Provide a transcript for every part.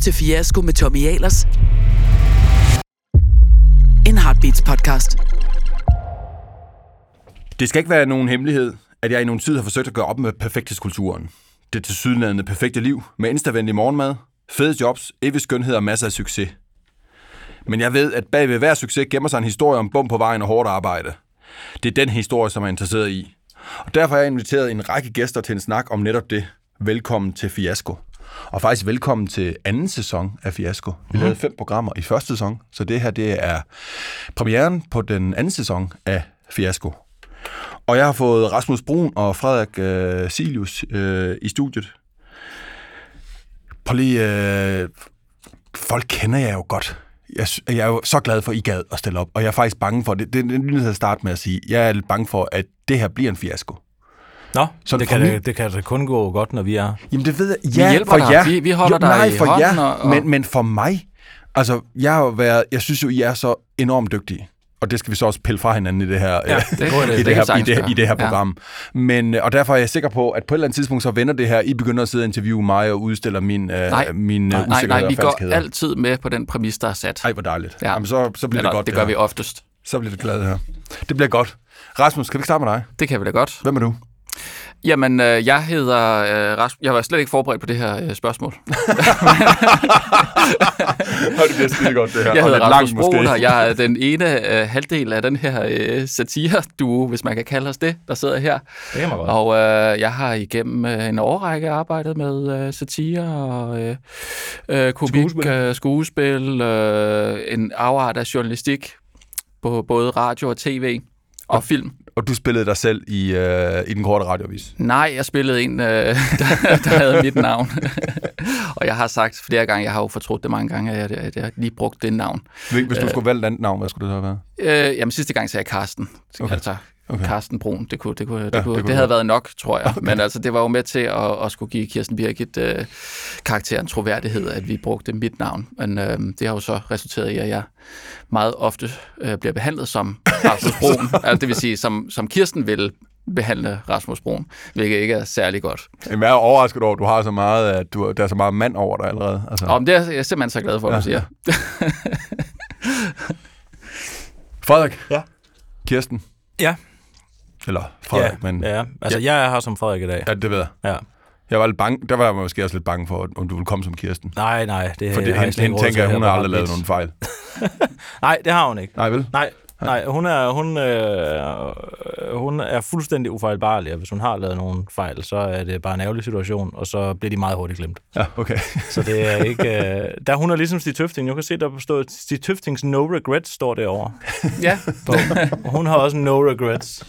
til Fiasko med Tommy Ahlers. En Heartbeats podcast. Det skal ikke være nogen hemmelighed, at jeg i nogle tid har forsøgt at gøre op med perfekthedskulturen. Det tilsyneladende perfekte liv med instavendig morgenmad, fede jobs, evig skønhed og masser af succes. Men jeg ved, at bag ved hver succes gemmer sig en historie om bum på vejen og hårdt arbejde. Det er den historie, som jeg er interesseret i. Og derfor har jeg inviteret en række gæster til en snak om netop det. Velkommen til Fiasko. Og faktisk velkommen til anden sæson af Fiasko. Vi lavede fem programmer i første sæson, så det her det er premieren på den anden sæson af Fiasko. Og jeg har fået Rasmus Brun og Frederik øh, Silius øh, i studiet. Prøv lige, øh, folk kender jeg jo godt. Jeg, jeg er jo så glad for, at I gad at stille op, og jeg er faktisk bange for, det, det er nødt til at starte med at sige, jeg er lidt bange for, at det her bliver en fiasko. Nå, Så det, kan, min- det, det kan da kun gå godt, når vi er... Jamen det ved jeg. Vi hjælper for dig. jer. Vi- vi holder dig nej, i for hånden jer, og- og- Men, men for mig, altså jeg har jo været, jeg synes jo, I er så enormt dygtige. Og det skal vi så også pille fra hinanden i det her, Ja, det det- i, det. det her, i, det, i det her Ja. program. Men, øh, og derfor er jeg sikker på, at på et eller andet tidspunkt, så vender det her. I begynder at sidde og interviewe mig og udstiller min, øh, Nej. min øh, Nej, nej, usikkerhed nej, vi og går altid med på den præmis, der er sat. Ej, hvor dejligt. Ja. Jamen, så, så bliver Eller, det godt. det gør her. vi oftest. Så bliver det glad her. Det bliver godt. Rasmus, kan vi ikke starte med dig? Det kan vi da godt. Hvem er du? Jamen, øh, jeg hedder øh, Rasmus. Jeg var slet ikke forberedt på det her øh, spørgsmål. det bliver skide godt, det her. Jeg Og hedder Rasmus langt, og jeg er den ene øh, halvdel af den her øh, satire-duo, hvis man kan kalde os det, der sidder her. Det kan man godt. Og øh, jeg har igennem øh, en årrække arbejdet med øh, satire og øh, øh, komik, Skuespil. øh, skuespil øh, en afart af journalistik på både radio og tv og film. Og du spillede dig selv i, øh, i den korte radiovis. Nej, jeg spillede en, øh, der, der havde mit navn. og jeg har sagt flere gange, jeg har jo fortrudt det mange gange, at jeg, at jeg lige brugt det navn. Hvis du skulle vælge et andet navn, hvad skulle det så have været? Øh, jamen sidste gang sagde jeg Karsten. Okay. Okay. Altså, Okay. Brun. Det, kunne, det, kunne, det, det ja, kunne, kunne det, det havde være. været nok, tror jeg. Okay. Men altså, det var jo med til at, at skulle give Kirsten Birgit øh, karakteren troværdighed, at vi brugte mit navn. Men øh, det har jo så resulteret i, at jeg meget ofte øh, bliver behandlet som Rasmus Brun. altså, det vil sige, som, som Kirsten vil behandle Rasmus Brun, hvilket ikke er særlig godt. Jamen, jeg er overrasket over, at du har så meget, at du, der er så meget mand over dig allerede. Altså. Og det er jeg simpelthen så glad for, at du siger. Frederik? Ja. Kirsten? Ja. Eller Frederik, ja, men... ja. Altså, jeg er her som Frederik i dag. Ja, det ved jeg. Ja. Jeg var lidt bange, der var jeg måske også lidt bange for, om du ville komme som Kirsten. Nej, nej. Det For det, hende, hende tænker jeg, hun har aldrig lavet nogen fejl. Nej, det har hun ikke. Nej, vel? Nej, nej hun, er, hun, øh, hun er fuldstændig ufejlbarlig, og hvis hun har lavet nogle fejl, så er det bare en ærgerlig situation, og så bliver de meget hurtigt glemt. Ja, okay. Så det er ikke... Øh, der hun er ligesom Stig Tøfting. Du kan se, der står Stig Tøftings No Regrets står derovre. ja, Og hun har også No Regrets.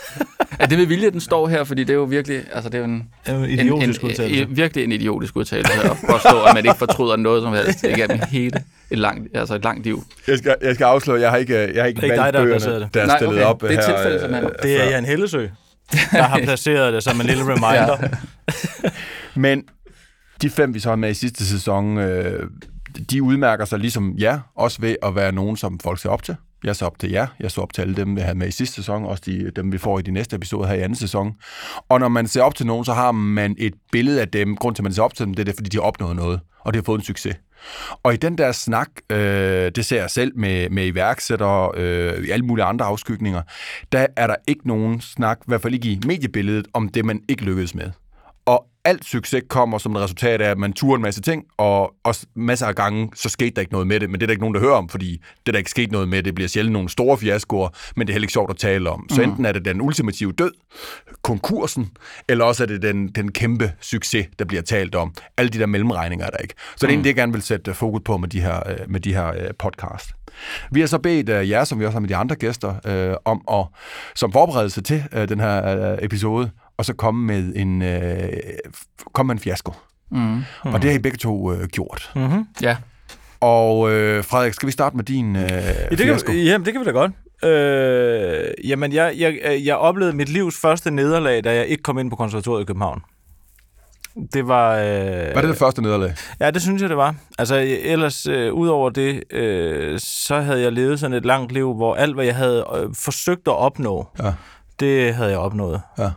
er det med vilje, den står her? Fordi det er jo virkelig, altså det er jo en, En idiotisk en, udtalelse. en, virkelig en idiotisk udtalelse at påstå, at man ikke fortryder noget som helst igennem hele et langt, altså et langt liv. Jeg skal, jeg skal afsløre, jeg har ikke, jeg har ikke Det er ikke valgt dig, der har bøgerne, placeret det. der er Nej, stillet okay. op Det er her. tilfældet, simpelthen. øh, Det er før. Jan Hellesø, der har placeret det som en lille reminder. Men de fem, vi så har med i sidste sæson, øh, de udmærker sig ligesom jer, også ved at være nogen, som folk ser op til. Jeg så op til jer, jeg så op til alle dem, vi havde med i sidste sæson, også de, dem, vi får i de næste episoder her i anden sæson. Og når man ser op til nogen, så har man et billede af dem. Grund til, at man ser op til dem, det er, det, fordi de har opnået noget, og de har fået en succes. Og i den der snak, øh, det ser jeg selv med, med iværksættere, øh, i alle mulige andre afskygninger, der er der ikke nogen snak, i hvert fald ikke i mediebilledet, om det, man ikke lykkedes med. Og alt succes kommer som et resultat af, at man turer en masse ting, og også masser af gange, så skete der ikke noget med det. Men det er der ikke nogen, der hører om, fordi det der ikke sket noget med, det bliver sjældent nogle store fiaskoer, men det er heller ikke sjovt at tale om. Så enten er det den ultimative død, konkursen, eller også er det den, den kæmpe succes, der bliver talt om. Alle de der mellemregninger er der ikke. Så det er egentlig det, jeg gerne vil sætte fokus på med de her, øh, med de her øh, podcast. Vi har så bedt uh, jer, som vi også har med de andre gæster, øh, om at, som forberedelse til øh, den her øh, episode, og så komme med en, øh, komme med en fiasko. Mm. Og det har I begge to øh, gjort. Mm-hmm. Ja. Og øh, Frederik, skal vi starte med din øh, Ja, det fiasko? kan, jamen, det kan vi da godt. Øh, jamen, jeg, jeg, jeg oplevede mit livs første nederlag, da jeg ikke kom ind på konservatoriet i København. Det var... Øh, Var det det første nederlag? Ja, det synes jeg, det var. Altså, ellers, øh, ud over det, øh, så havde jeg levet sådan et langt liv, hvor alt, hvad jeg havde øh, forsøgt at opnå, Ja. Det havde jeg opnået. Ja.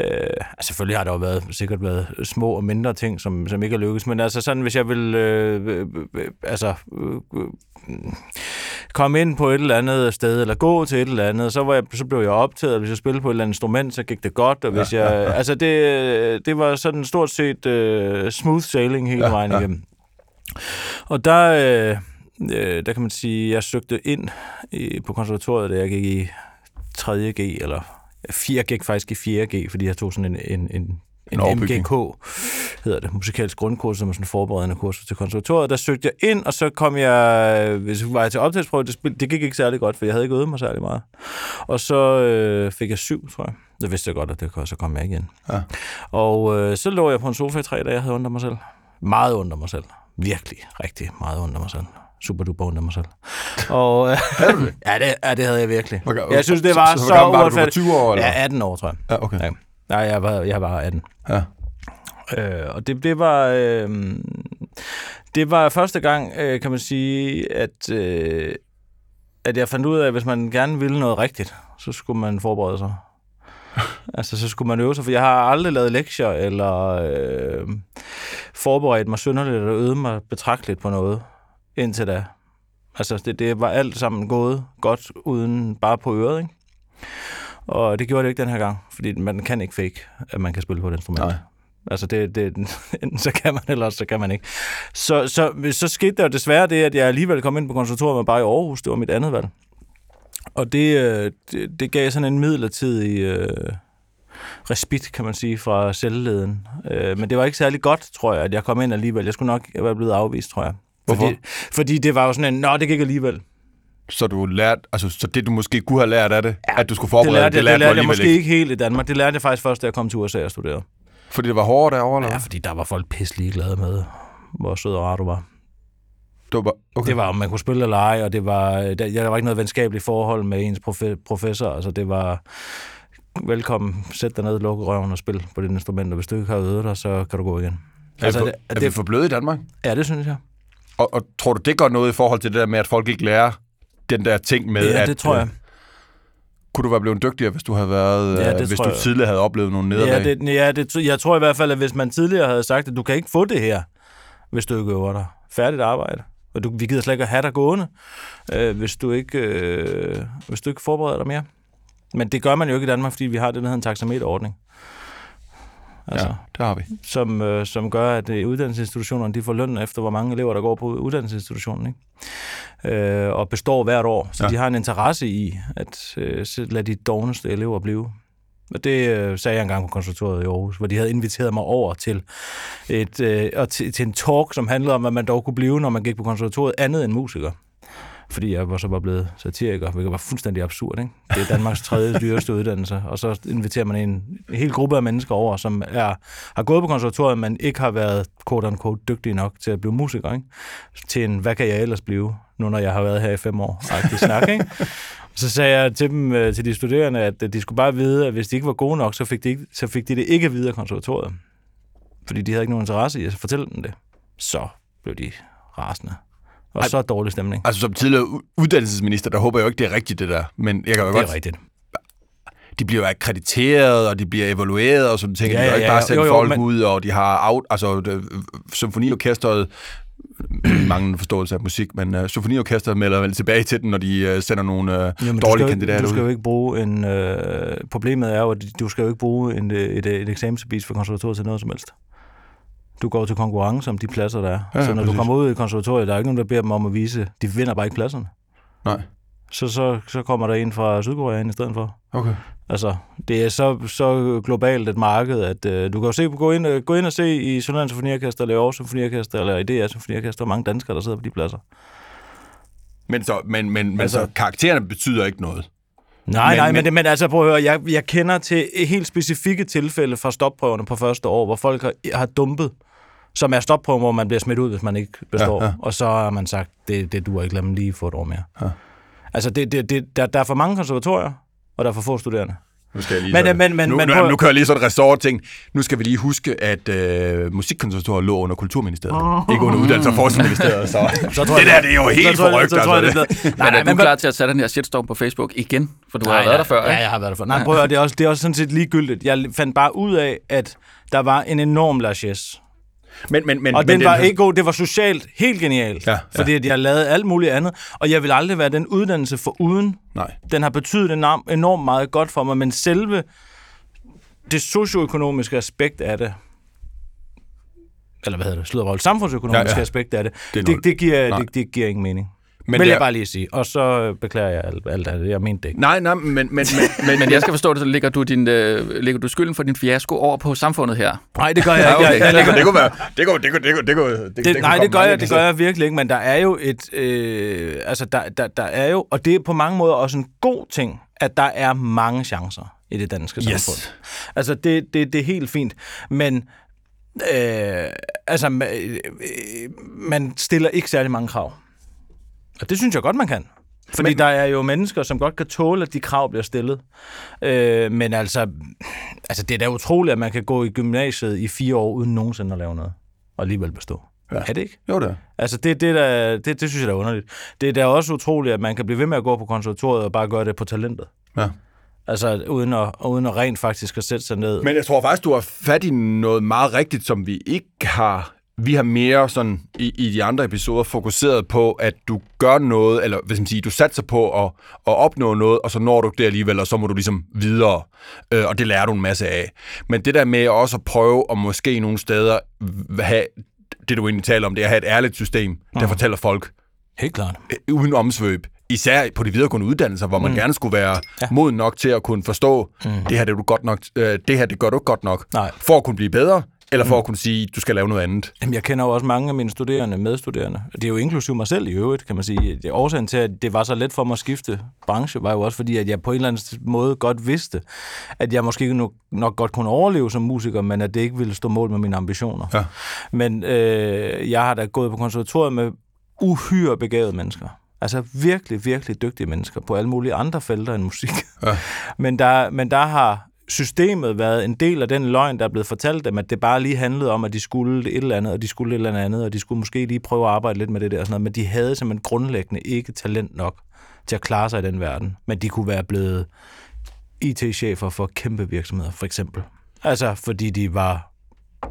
Øh, selvfølgelig har der jo været, sikkert været små og mindre ting, som, som ikke er lykkes, men altså sådan, hvis jeg vil øh, øh, øh, altså, øh, øh, komme ind på et eller andet sted, eller gå til et eller andet, så, var jeg, så blev jeg optaget, og hvis jeg spillede på et eller andet instrument, så gik det godt, og hvis jeg, altså det, det var sådan stort set øh, smooth sailing hele Ja, vejen ja. igennem. Og der, øh, øh, der kan man sige, jeg søgte ind i, på konservatoriet, da jeg gik i 3.G, eller 4, gik faktisk i 4.G, fordi jeg tog sådan en, en, en, En en. MGK, hedder det, musikalsk grundkurs, som er sådan en forberedende kurs til konservatoriet. Der søgte jeg ind, og så kom jeg, hvis var jeg til optagelsesprøve, det, spil, det gik ikke særlig godt, for jeg havde ikke øvet mig særlig meget. Og så øh, fik jeg syv, tror jeg. Det vidste jeg godt, at det kom, så kom jeg igen. Ja. Og øh, så lå jeg på en sofa i tre dage, jeg havde under mig selv. Meget under mig selv. Virkelig, rigtig meget under mig selv. Super duper under mig selv. Og, øh, ja, det, ja, det havde jeg virkelig. Ga- Jeg synes, det så- var så så, hvor gammel var du? Var uretfærdigt. 20 år, eller? Ja, 18 år, tror jeg. Ja, okay. Ja. Nej, jeg var, jeg var 18. Ja. Øh, og det, det var... Øh, det var første gang, øh, kan man sige, at, øh, at jeg fandt ud af, at hvis man gerne ville noget rigtigt, så skulle man forberede sig. altså, så skulle man øve sig, for jeg har aldrig lavet lektier, eller øh, forberedt mig synderligt, eller øvet mig betragteligt på noget, indtil da. Altså, det, det var alt sammen gået godt, uden bare på øret, ikke? Og det gjorde det ikke den her gang, fordi man kan ikke fake, at man kan spille på et instrument. Nej. Altså, det, det, enten så kan man, eller så kan man ikke. Så, så, så skete der desværre det, at jeg alligevel kom ind på konservatoriet, men bare i Aarhus. Det var mit andet valg. Og det, øh, det, det gav sådan en midlertidig øh, respit, kan man sige, fra selvleden. Øh, men det var ikke særlig godt, tror jeg, at jeg kom ind alligevel. Jeg skulle nok være blevet afvist, tror jeg. Hvorfor? Fordi, fordi det var jo sådan en, nå, det gik alligevel. Så du lærte, altså, så det du måske kunne have lært af det, ja, at du skulle Det forberede lærte, jeg, det lærte du jeg alligevel måske ikke. ikke helt i Danmark. Det lærte jeg faktisk først, da jeg kom til USA og studerede. Fordi det var hårdere derovre, eller Ja, fordi der var folk pisse ligeglade med, hvor sød og rar du var. Det var bare, okay. Det var, om man kunne spille eller ej, og det var, der, der var ikke noget venskabeligt forhold med ens profe, professor. Altså, det var, velkommen, sæt dig ned, lukke røven og spil på dit instrument, og hvis du ikke har øvet dig, så kan du gå igen. er, Altså, vi det, for, er vi for bløde i Danmark? ja, det synes jeg. Og, og tror du, det gør noget i forhold til det der med, at folk ikke lærer den der ting med, Ja, at... det tror jeg. øh, Kunne du være blevet dygtigere, hvis du havde været, Ja, ja, det hvis du jeg. tidligere havde oplevet nogle nederlag? Ja, det, ja det, jeg tror i hvert fald, at hvis man tidligere havde sagt, at du kan ikke få det her, hvis du ikke øver dig. Færdigt arbejde. Og du, vi gider slet ikke at have dig gående, øh, hvis, du ikke, øh, hvis du ikke forbereder dig mere. Men det gør man jo ikke i Danmark, fordi vi har det, der hedder en taxameterordning. Altså, ja, det har vi. som, øh, som gør, at øh, uddannelsesinstitutionerne de får løn efter, hvor mange elever, der går på uddannelsesinstitutionen. Ikke? Øh, og består hvert år. Så Ja. de har en interesse i at øh, lade de dogneste elever blive. Og det øh, sagde jeg engang på konservatoriet i Aarhus, hvor de havde inviteret mig over til, et, øh, og til, til en talk, som handlede om, hvad man dog kunne blive, når man gik på konservatoriet, andet end musiker. Fordi jeg var så bare blevet satiriker, hvilket var fuldstændig absurd. Ikke? Det er Danmarks tredje dyreste uddannelse, og så inviterer man en, en hel gruppe af mennesker over, som er, har gået på konservatoriet, men ikke har været quote unquote dygtige nok til at blive musiker. Ikke? Til en, hvad kan jeg ellers blive, nu når jeg har været her i fem år? Agtig snak, ikke? Så sagde jeg til dem, øh, til de studerende, at øh, de skulle bare vide, at hvis de ikke var gode nok, så fik de, ikke, så fik de det ikke at vide af konservatoriet. Fordi de havde ikke nogen interesse i at fortælle dem det. Så blev de rasende. Og Ej. så dårlig stemning. Altså som tidligere uddannelsesminister, der håber jeg jo ikke, det er rigtigt det der. Men jeg kan jo Det godt... er rigtigt. De bliver jo akkrediteret, og de bliver evalueret og sådan ting. Ja, de kan jo ja, ikke ja, bare jo, sende jo, folk men- ud, og de har out, altså det, symfoniorkestret mange forståelse af musik, men uh, symfoniorkestret melder vel tilbage til den, når de uh, sender nogle uh, Jamen, dårlige du kandidater Du skal jo ikke bruge en... Øh, problemet er jo, at du skal jo ikke bruge en, et, et, et eksamensbevis for konservatoriet til noget som helst. Du går til konkurrence om de pladser, der er. Ja, Ja, så når præcis. du kommer ud i konservatoriet, der er ikke nogen, der beder dem om at vise. De vinder bare ikke pladserne. Nej, Så, så, så kommer der en fra Sydkorea ind i stedet for. okay. Altså, det er så, så globalt et marked, at øh, du kan jo se, gå ind, øh, gå ind og se i Sønderlands Symfoniorkester, eller Aarhus Symfoniorkester, eller i DR Symfoniorkester, mange danskere, der sidder på de pladser. Men, så, men, men, men Altså- så karaktererne betyder ikke noget. Nej, Men- nej, men- men, men, men altså prøv at høre, jeg, jeg kender til helt specifikke tilfælde fra stopprøverne på første år, hvor folk har, har dumpet, som er stopprøven, hvor man bliver smidt ud, hvis man ikke består. Ja, Ja, ja. ja. Og så har man sagt, det, det duer ikke, lad dem lige få et år mere. Ja. Altså, det, det, det, der, der er for mange konservatorier, og der er for få studerende. Nu skal jeg lige Men, men- men- nu, men nu, prøv- nu kører jeg lige sådan et ressort-ting. Nu skal vi lige huske, at øh, musikkonservatoriet lå under Kulturministeriet. Ikke under Uddannelses- og Forskningsministeriet. Så, Så tror det der, det er jo helt så forrygt. Så det Altså. er blevet- Nej, Nej, men nej, er du klar til at sætte den her shitstorm på Facebook igen? For du har været der før, Ja, ikke? jeg har været der før. Nej, prøv at høre, det er, også, det er også sådan set ligegyldigt. Jeg fandt bare ud af, at der var en enorm largesse. Men, men, men, Og men den var ikke god. Det var socialt helt genialt. Ja, ja. Fordi at jeg lavede alt muligt andet. Og jeg vil aldrig være den uddannelse for uden. Nej. Den har betydet enormt, enormt meget godt for mig, men selve det socioøkonomiske aspekt af det, eller hvad hedder det, sluddervold, samfundsøkonomiske Ja, ja, ja. ja. aspekt af det, Det det, det, det, giver, Nej. det, det giver ingen mening. Men vil det jeg er- bare lige sige. Og så øh, beklager jeg alt, alt af det. Jeg mente det ikke. Nej, nej, men, men, men, men, Men jeg skal forstå det, så lægger du, din, øh, lægger du skylden for din fiasko over på samfundet her. Nej, det gør jeg ikke. okay. Jeg, jeg, det, kunne, være... Det kunne, det kunne, det kunne, det kunne, det, det, nej, det gør jeg, det gør jeg virkelig ikke, men der er jo et, øh, altså der, der, der er jo, og det er på mange måder også en god ting, at der er mange chancer i det danske Yes. samfund. Altså det, det, det er helt fint, men øh, altså ma- øh, man stiller ikke særlig mange krav. Og det synes jeg godt, man kan. Fordi men, der er jo mennesker, som godt kan tåle, at de krav bliver stillet. Øh, men altså, altså, det er da utroligt, at man kan gå i gymnasiet i fire år, uden nogensinde at lave noget, og alligevel bestå. Ja. Er det ikke? Jo, det er. Altså, det, det, der, det, det synes jeg da er underligt. Det er da også utroligt, at man kan blive ved med at gå på konservatoriet og bare gøre det på talentet. Ja. Altså, uden at, uden at rent faktisk at sætte sig ned. Men jeg tror faktisk, du har fat i noget meget rigtigt, som vi ikke har... Vi har mere sådan i, i de andre episoder fokuseret på, at du gør noget, eller hvis man siger, du satser på at, at opnå noget, og så når du det alligevel, og så må du ligesom videre. Øh, og det lærer du en masse af. Men det der med også at prøve at måske nogle steder have det, du egentlig taler om, det er at have et ærligt system, der fortæller folk, Helt klart. øh, uden omsvøb. Især på de videregående uddannelser, hvor man mm. gerne skulle være ja. Moden nok til at kunne forstå, mm. det her det er du godt nok, øh, det her det gør du godt nok, Nej. for at kunne blive bedre, eller for at kunne sige, du skal lave noget andet. Jamen, jeg kender jo også mange af mine studerende, medstuderende. Det er jo inklusiv mig selv i øvrigt, kan man sige. Det årsagen til, at det var så let for mig at skifte branche, var jo også fordi, at jeg på en eller anden måde godt vidste, at jeg måske nok, nok godt kunne overleve som musiker, men at det ikke ville stå mål med mine ambitioner. Ja. Men øh, jeg har da gået på konservatoriet med uhyre begavede mennesker. Altså virkelig, virkelig dygtige mennesker på alle mulige andre felter end musik. Ja. men, der, men der har systemet været en del af den løgn, der er blevet fortalt dem, at det bare lige handlede om, at de skulle et eller andet, og de skulle et eller andet, og de skulle måske lige prøve at arbejde lidt med det der og sådan noget, men de havde simpelthen grundlæggende ikke talent nok til at klare sig i den verden. Men de kunne være blevet IT-chefer for kæmpe virksomheder, for eksempel. Altså, fordi de var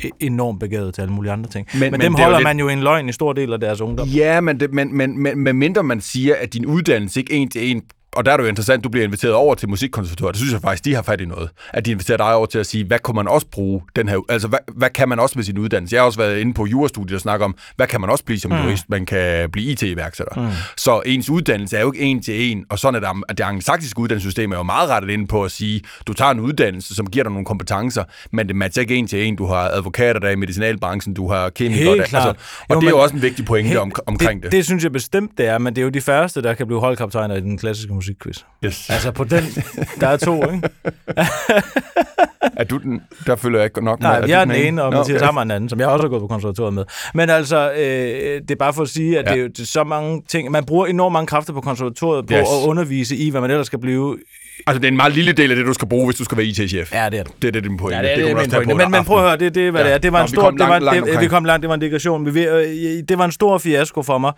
e- enormt begavet til alle mulige andre ting. Men, men, men dem er holder lidt- man jo en løgn i stor del af deres ungdom. Ja, men, det, men, men, men, men mindre man siger, at din uddannelse ikke en til en og der er det jo interessant, du bliver inviteret over til Musikkonservatoriet. Det synes jeg faktisk, de har fat i noget. At de inviterer dig over til at sige, hvad kunne man også bruge den her... Altså, hvad, hvad kan man også med sin uddannelse? Jeg har også været inde på jurastudiet og snakke om, hvad kan man også blive som mm. jurist? Man kan blive IT-iværksætter. Mm. Så ens uddannelse er jo ikke en til en, og sådan er det, at det angelsaksiske uddannelsessystem er jo meget rettet ind på at sige, du tager en uddannelse, som giver dig nogle kompetencer, men det matcher ikke en til en. Du har advokater der i medicinalbranchen, du har kemikere der. Altså, og Jo, det er jo men- også en vigtig pointe Helt- om, omkring det. det. Det synes jeg bestemt, det er, men det er jo de færreste, der kan blive holdkaptajner i den klassiske musikquiz. Yes. Altså på den, der er to, ikke? Er du den? Der følger jeg ikke nok med. Nej, du jeg er den ene, og Mathias okay. Er den anden, som jeg også har gået på konservatoriet med. Men altså, øh, det er bare for at sige, at Ja. det, er det er så mange ting. Man bruger enormt mange kræfter på konservatoriet på Yes. at undervise i, hvad man ellers skal blive. Altså, det er en meget lille del af det, du skal bruge, hvis du skal være IT-chef. Ja, det er det. Det er det, din pointe. Ja, det, det, det, det er også min pointe. Men, men prøv at høre, det, det er, hvad Ja. det er. Det var Nå, en vi stor, kom det langt- var, langt det, vi kom langt, det var en digression. Vi, ved- øh, det var en stor fiasko for mig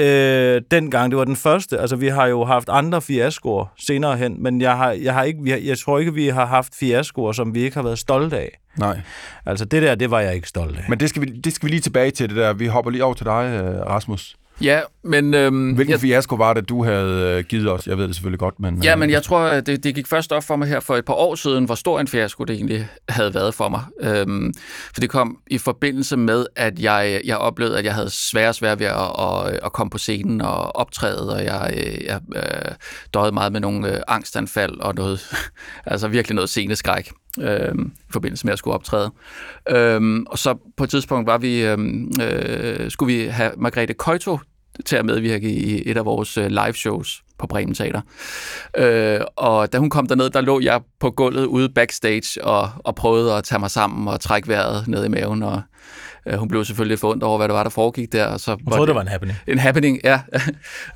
øh, dengang. Det var den første. Altså, vi har jo haft andre fiaskoer senere hen, men jeg, har, jeg, har ikke, vi har, jeg tror ikke, vi har haft fiaskoer, som vi ikke har været stolte af. Nej, Altså, det der, det var jeg ikke stolt af. men det skal, vi, det skal vi lige tilbage til, det der. Vi hopper lige over til dig, øh, Rasmus. Ja, men... Øhm, Hvilken jeg, fiasko var det, du havde øh, givet os? Jeg ved det selvfølgelig godt, men... Ja, øh, men jeg tror, at det, det gik først op for mig her for et par år siden, hvor stor en fiasko det egentlig havde været for mig. Øhm, for det kom i forbindelse med, at jeg, jeg oplevede, at jeg havde svære svært ved at, at, at komme på scenen og optræde, og jeg, øh, jeg øh, døjede meget med nogle øh, angstanfald og noget, altså virkelig noget sceneskræk øhm, i forbindelse med at skulle optræde. Øhm, og så på et tidspunkt var vi, øhm, øh, skulle vi have Margrethe Køjto til at medvirke i et af vores øh, live shows på Bremen Teater. Øh, og da hun kom derned, der lå jeg på gulvet ude backstage og, og prøvede at tage mig sammen og trække vejret ned i maven og Øh, hun blev selvfølgelig forundret over, hvad det var, der foregik der. Og så Jeg troede, det var en happening. en happening, ja.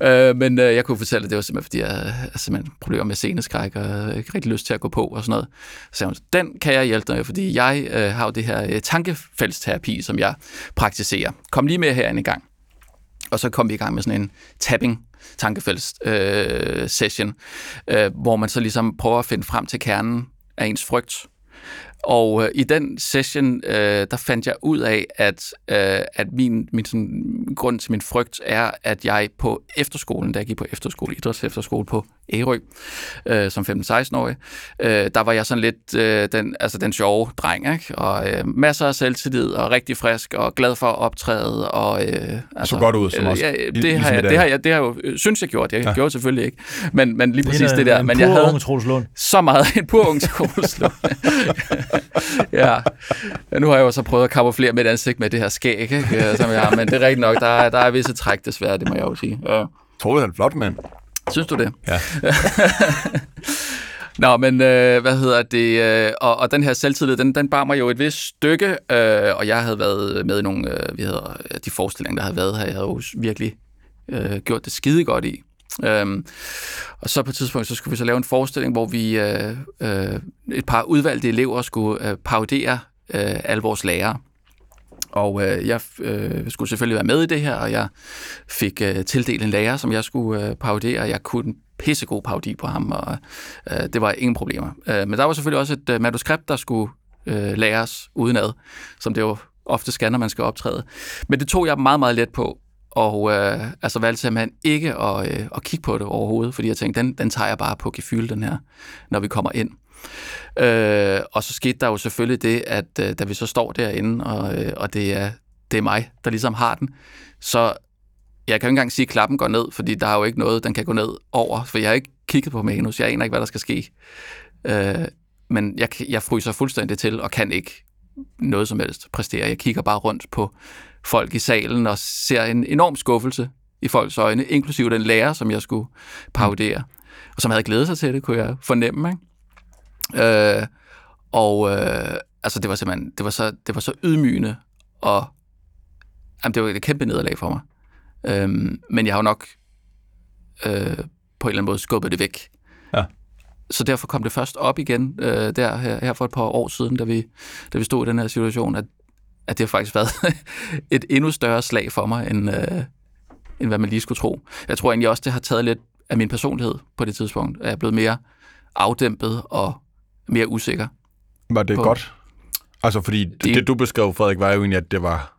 øh, men øh, jeg kunne fortælle, at det var simpelthen, fordi jeg havde simpelthen problemer med sceneskræk, og ikke rigtig lyst til at gå på og sådan noget. Så sagde hun, den kan jeg hjælpe dig med, fordi jeg øh, har jo det her øh, tankefældsterapi, som jeg praktiserer. Kom lige med herinde en gang. Og så kom vi i gang med sådan en tapping tankefælds øh, session, øh, hvor man så ligesom prøver at finde frem til kernen af ens frygt. Og øh, i den session, øh, der fandt jeg ud af, at, øh, at min, min sådan, grund til min frygt er, at jeg på efterskolen, da jeg gik på efterskole, idrætsefterskole på Ærø, øh, som 15-16-årig, øh, der var jeg sådan lidt øh, den, altså den sjove dreng, ikke? og øh, masser af selvtillid, og rigtig frisk, og glad for at optræde. Og, øh, altså, Så godt ud, som også. Ja, Ligesom det, har i jeg, det, har jeg, det har jeg jo, øh, synes jeg gjort. Jeg Ja. gjorde selvfølgelig ikke. Men, men lige præcis Ligner det der. en Men jeg havde unge så meget en pur ung Troelslund. ja. Nu har jeg jo så prøvet at kamuflere mit ansigt med det her skæg, ikke? øh, som jeg har, men det er rigtigt nok. Der er, der er visse træk desværre, det må jeg jo sige. Ja. Troede han er flot, mand. Synes du det? Ja. Nå, men øh, hvad hedder det? Øh, og, og den her selvtillid, den, den bar mig jo et vist stykke, øh, og jeg havde været med i nogle, øh, hvad hedder, de forestillinger, der havde været her, jeg havde jo virkelig øh, gjort det skide godt i. Øhm, og så på et tidspunkt, så skulle vi så lave en forestilling, hvor vi, øh, øh, et par udvalgte elever, skulle øh, parodere øh, alle vores lærere. Og øh, jeg øh, skulle selvfølgelig være med i det her, og jeg fik øh, tildelt en lærer, som jeg skulle øh, parodere, jeg kunne en pissegod parodi på ham, og øh, det var ingen problemer. Øh, men der var selvfølgelig også et øh, manuskript, der skulle øh, læres udenad, som det jo ofte skal, når man skal optræde. Men det tog jeg meget, meget let på, og øh, altså valgte simpelthen ikke at, øh, at kigge på det overhovedet, fordi jeg tænkte, den, den tager jeg bare på gefyl, den her, når vi kommer ind. Øh, og så skete der jo selvfølgelig det, at øh, da vi så står derinde, og, øh, og det, er, det er mig, der ligesom har den, så jeg kan jo ikke engang sige, at klappen går ned, fordi der er jo ikke noget, den kan gå ned over, for jeg har ikke kigget på manus, jeg aner ikke, hvad der skal ske. Øh, men jeg, jeg fryser fuldstændig til, og kan ikke noget som helst præstere. Jeg kigger bare rundt på folk i salen, og ser en enorm skuffelse i folks øjne, inklusive den lærer, som jeg skulle parodere, og som havde glædet sig til det, kunne jeg fornemme, ikke? Øh, og øh, altså det var simpelthen, det var så, det var så ydmygende, og jamen, det var et kæmpe nederlag for mig. Øhm, men jeg har jo nok øh, på en eller anden måde skubbet det væk. Ja. Så derfor kom det først op igen øh, der her, her for et par år siden, da vi, da vi stod i den her situation, at, at det har faktisk været et endnu større slag for mig, end, øh, end hvad man lige skulle tro. Jeg tror egentlig også, det har taget lidt af min personlighed på det tidspunkt. At jeg er blevet mere afdæmpet og mere usikker. Var det På- godt? Altså, fordi det, Det- du beskrev, Frederik, var jo egentlig, at det var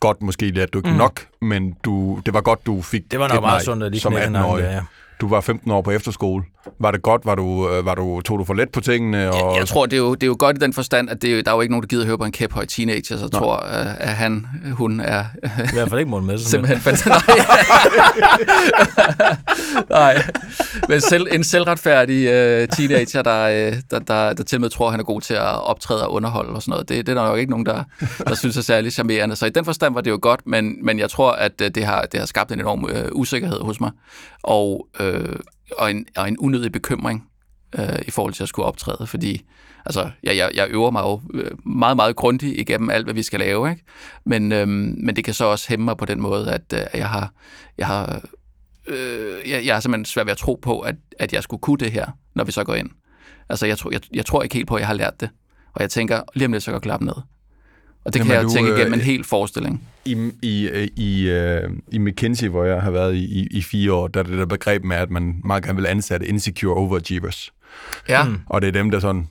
godt måske, at du ikke mm. nok, men du, det var godt, du fik Det var nok et meget nej sundt, at lige som knække 18-årig. nakken, ja. Du var 15 år på efterskole. Var det godt? Var du, øh, var du, tog du for let på tingene? Og... Jeg tror, det er, jo, det er jo godt i den forstand, at det er, jo- der er jo ikke nogen, der gider høre på en kæphøj teenager, så jeg tror, øh, at han, hun er I hvert fald ikke Morten Messerschmidt. simpelthen fantastisk. Nej. Nej. Men selv, en selvretfærdig øh, teenager, der, øh, der, der, der til med tror, at han er god til at optræde og underholde og sådan noget, det, det er der jo ikke nogen, der, der synes er særlig charmerende. Så i den forstand var det jo godt, men, men jeg tror, at det har, det har skabt en enorm øh, usikkerhed hos mig, og, øh, og, en, og en unødig bekymring øh, i forhold til at skulle optræde, fordi altså, jeg, jeg, jeg øver mig jo øh, meget, meget grundigt igennem alt, hvad vi skal lave, ikke? Men, øh, men det kan så også hæmme mig på den måde, at øh, jeg har, jeg har øh, jeg, jeg er simpelthen svært ved at tro på, at, at jeg skulle kunne det her, når vi så går ind. Altså, jeg, tror, jeg, jeg tror ikke helt på, at jeg har lært det. Og jeg tænker, lige om lidt, så går klappen ned. Og det Jamen, kan jeg du, jo tænke øh, igennem en hel forestilling. I, i, øh, i, øh, I McKinsey, hvor jeg har været i, i, i fire år, der er det der begreb med, at man meget gerne vil ansætte insecure overachievers. Ja, Mm. Og det er dem, der sådan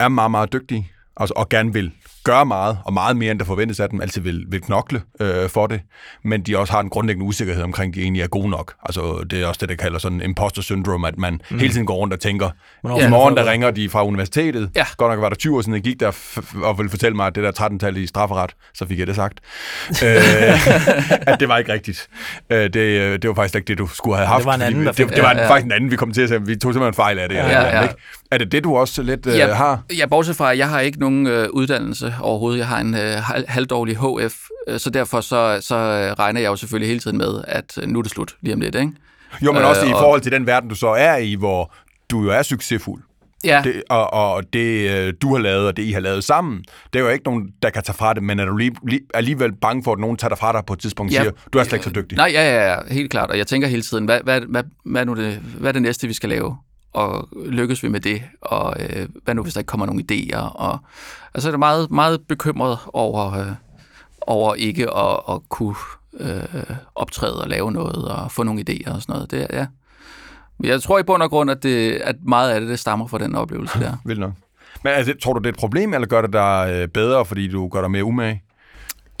er meget, meget dygtige, altså, og gerne vil gøre meget, og meget mere, end der forventes af dem, altid vil, vil knokle øh, for det, men de også har en grundlæggende usikkerhed omkring, at de egentlig er gode nok. Altså, det er også det, der kalder sådan imposter syndrome, at man mm. hele tiden går rundt og tænker, Hvornår i finder morgen der ringer de fra universitetet. Ja. Godt nok var der 20 år siden, jeg gik der og ville fortælle mig, at det der 13-tal i strafferet, så fik jeg det sagt. øh, at det var ikke rigtigt. Øh, det, øh, det var faktisk ikke det, du skulle have haft. det var en fordi anden, der det, det, var Ja, ja. faktisk en anden, vi kom til at sige. Vi tog simpelthen fejl af det. Ja, ja. andet, ikke? Er det det, du også lidt øh, Ja. har? Ja, bortset fra, at jeg har ikke nogen øh, uddannelse overhovedet. Jeg har en øh, hal- halvdårlig HF, øh, så derfor så, så øh, regner jeg jo selvfølgelig hele tiden med, at øh, nu er det slut lige om lidt, ikke? Jo, men Øh, også i og- forhold til den verden, du så er i, hvor du jo er succesfuld. Ja. Det, og, og det, øh, du har lavet, og det, I har lavet sammen, det er jo ikke nogen, der kan tage fra det, men er du lige, lige, alligevel bange for, at nogen tager dig fra dig på et tidspunkt og Ja. siger, du er slet ikke så dygtig? Nej, ja, ja, ja, helt klart. Og jeg tænker hele tiden, hvad, hvad, hvad, hvad, nu det, hvad er det næste, vi skal lave? Og lykkes vi med det? Og øh, hvad nu, hvis der ikke kommer nogle idéer? Og, altså, jeg er meget, meget bekymret over, øh, over ikke at, at kunne øh, optræde og lave noget og få nogle idéer og sådan noget. Det, er- ja. Men Jeg tror i bund og grund, at, det, at meget af det, det stammer fra den oplevelse der. Vildt nok. Men altså, tror du, det er et problem, eller gør det dig øh, bedre, fordi du gør dig mere umage?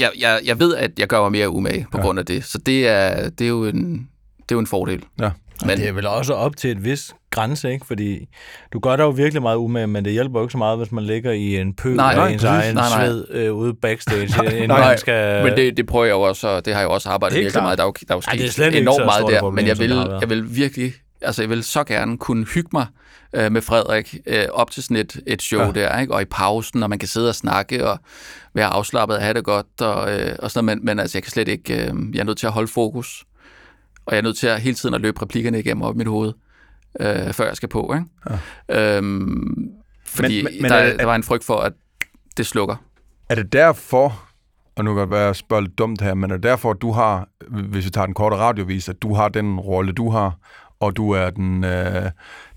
Jeg, jeg, jeg ved, at jeg gør mig mere umage på Ja. ja. grund af det. Så det er, det er, jo, en, det er jo en fordel. Ja. Men, Det er vel også op til et vis grænse, ikke? Fordi du gør dig jo virkelig meget umage, men det hjælper jo ikke så meget, hvis man ligger i en pøl Nej, af nej, ens præcis. egen Nej, nej. sved øh, ude backstage, inden nej, man skal... Men det, det prøver jeg jo også, og det har jeg også arbejdet virkelig klart. meget. Der er jo, der er jo Ej, sket det er slet enormt meget der, problem, men jeg vil, jeg vil virkelig, altså jeg vil så gerne kunne hygge mig øh, med Frederik øh, op til sådan et, et show Ja. ja. der, ikke? og i pausen, og man kan sidde og snakke og være afslappet og have det godt, og, øh, og sådan noget, men, men altså jeg kan slet ikke, øh, jeg er nødt til at holde fokus, og jeg er nødt til at hele tiden at løbe replikkerne igennem op i mit hoved, øh, før jeg skal på, ikke? Ja. Øhm, fordi Men- men, der, er der var en frygt for, at det slukker. Er det derfor, og nu kan det være, at jeg spørger lidt dumt her, men er det derfor, at du har, hvis vi tager den korte radiovis, at du har den rolle, du har, og du er den, øh,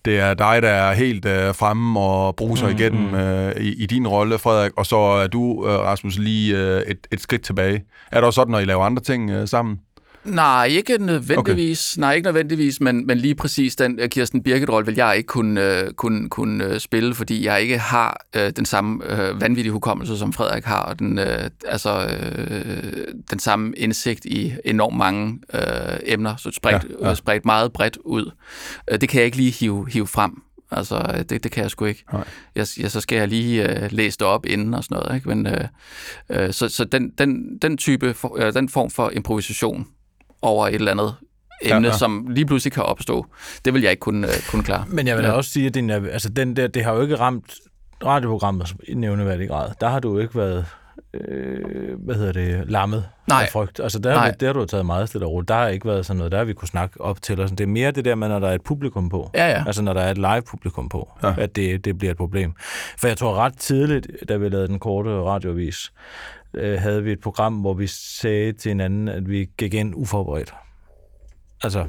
det er dig, der er helt øh, fremme og bruser mm, igennem øh, i, i din rolle, Frederik, og så er du, øh, Rasmus, lige øh, et, et skridt tilbage. Er det også sådan, når I laver andre ting øh, sammen? Nej, ikke nødvendigvis. Okay. Nej, ikke nødvendigvis, men, men lige præcis den uh, Kirsten Birgit-rolle vil jeg ikke kunne, uh, kunne, kunne uh, spille, fordi jeg ikke har uh, den samme uh, vanvittige hukommelse, som Frederik har, og den, uh, altså, uh, den samme indsigt i enormt mange uh, emner, så spredt, Ja, ja, spredt meget bredt ud. Uh, det kan jeg ikke lige hive, hive frem. Altså, øh, det, det kan jeg sgu ikke. Nej. Jeg, jeg, så skal jeg lige uh, læse det op inden og sådan noget. Ikke? Men, uh, uh, så så den, den, den type, for, uh, den form for improvisation over et eller andet emne, Ja, ja, som lige pludselig kan opstå, det vil jeg ikke kunne, uh, kunne klare. Men jeg vil Ja. også sige, at din, altså den der, det har jo ikke ramt radioprogrammet i nævneværdig grad. Der har du jo ikke været øh, hvad hedder det, lammet Nej. af frygt. Altså der, Nej. der har du taget meget stille og roligt. Der har ikke været sådan noget, der har vi kunne snakke op til. Og sådan. Det er mere det der med, når der er et publikum på. Ja, ja. Altså når der er et live publikum på, ja. at det, det bliver et problem. For jeg tror ret tidligt, da vi lavede den korte radiovis, øh, havde vi et program, hvor vi sagde til hinanden, at vi gik ind uforberedt. Altså,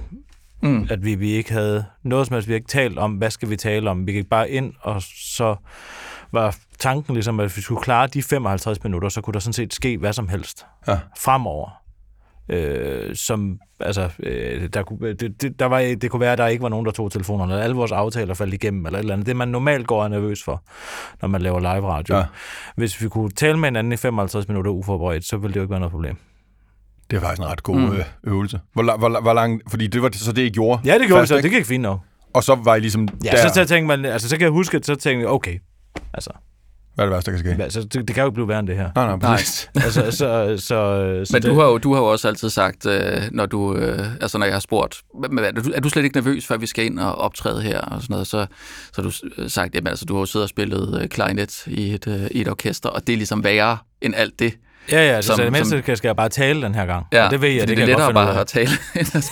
Mm. at vi, vi ikke havde noget som helst, vi ikke talt om, hvad skal vi tale om. Vi gik bare ind, og så var tanken ligesom, at hvis vi skulle klare de 55 minutter, så kunne der sådan set ske hvad som helst Ja. fremover. Øh, som, altså, øh, der, kunne, det, det, der var, det kunne være, at der ikke var nogen, der tog telefonerne, eller alle vores aftaler faldt igennem, eller et eller andet. Det, man normalt går er nervøs for, når man laver live radio. Ja. Hvis vi kunne tale med hinanden i 55 minutter uforberedt, så ville det jo ikke være noget problem. Det er faktisk en ret god Mm. mm. øvelse. Hvor, hvor, hvor lang, fordi det var så det, I gjorde. Ja, det gjorde Fast, vi så. ikke? Det gik fint nok. Og så var I ligesom Ja, der, så, så tænkte man, altså, så kan jeg huske, at så tænkte jeg, okay, altså, hvad er det værste, der kan ske? altså det, det kan jo ikke blive værre end det her. Nej, nej, Nej. præcis. altså, så, så, så, så Men det, du har, jo, du har jo også altid sagt, øh, når du, øh, altså når jeg har spurgt, "Men er du, er du slet ikke nervøs, før vi skal ind og optræde her og sådan noget, så, så har du s- sagt, jamen altså, du har jo siddet og spillet øh, klarinet i et, øh, i et orkester, og det er ligesom værre end alt det. Ja, ja, altså, som- så det mindste som- skal, jeg bare tale den her gang. Ja, og det ved jeg, fordi det, det er lettere bare at tale,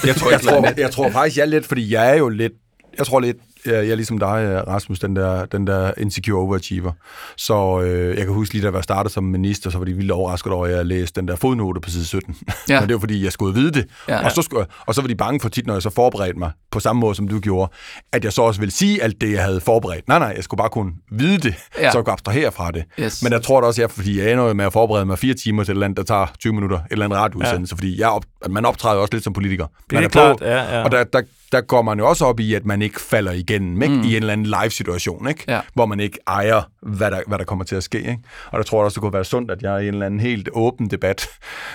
Jeg tror, jeg, tror, jeg tror faktisk, jeg er lidt, fordi jeg er jo lidt, jeg tror lidt, jeg er ligesom dig, Rasmus, den der, den der insecure overachiever. Så øh, jeg kan huske lige, da jeg var startet som minister, så var de vildt overrasket over, at jeg læste den der fodnote på side 17. Ja. Ja. Men det var, fordi jeg skulle vide det. Ja. Og, så skulle, og så var de bange for tit, når jeg så forberedte mig, på samme måde som du gjorde, at jeg så også ville sige alt det, jeg havde forberedt. Nej, nej, jeg skulle bare kunne vide det, ja. Ja. så jeg kunne abstrahere fra det. Yes. Men jeg tror det også, jeg, fordi jeg ender med at forberede mig fire timer til et eller andet, der tager 20 minutter, et eller andet radioudsendelse, ja. fordi jeg op, man optræder også lidt som politiker. Det er klart, ja, ja. Og der, der, der går man jo også op i, at man ikke falder igennem ikke? Mm. i en eller anden live-situation, ikke? Ja. hvor man ikke ejer, hvad der, hvad der kommer til at ske. Ikke? Og der tror jeg også, det kunne være sundt, at jeg i en eller anden helt åben debat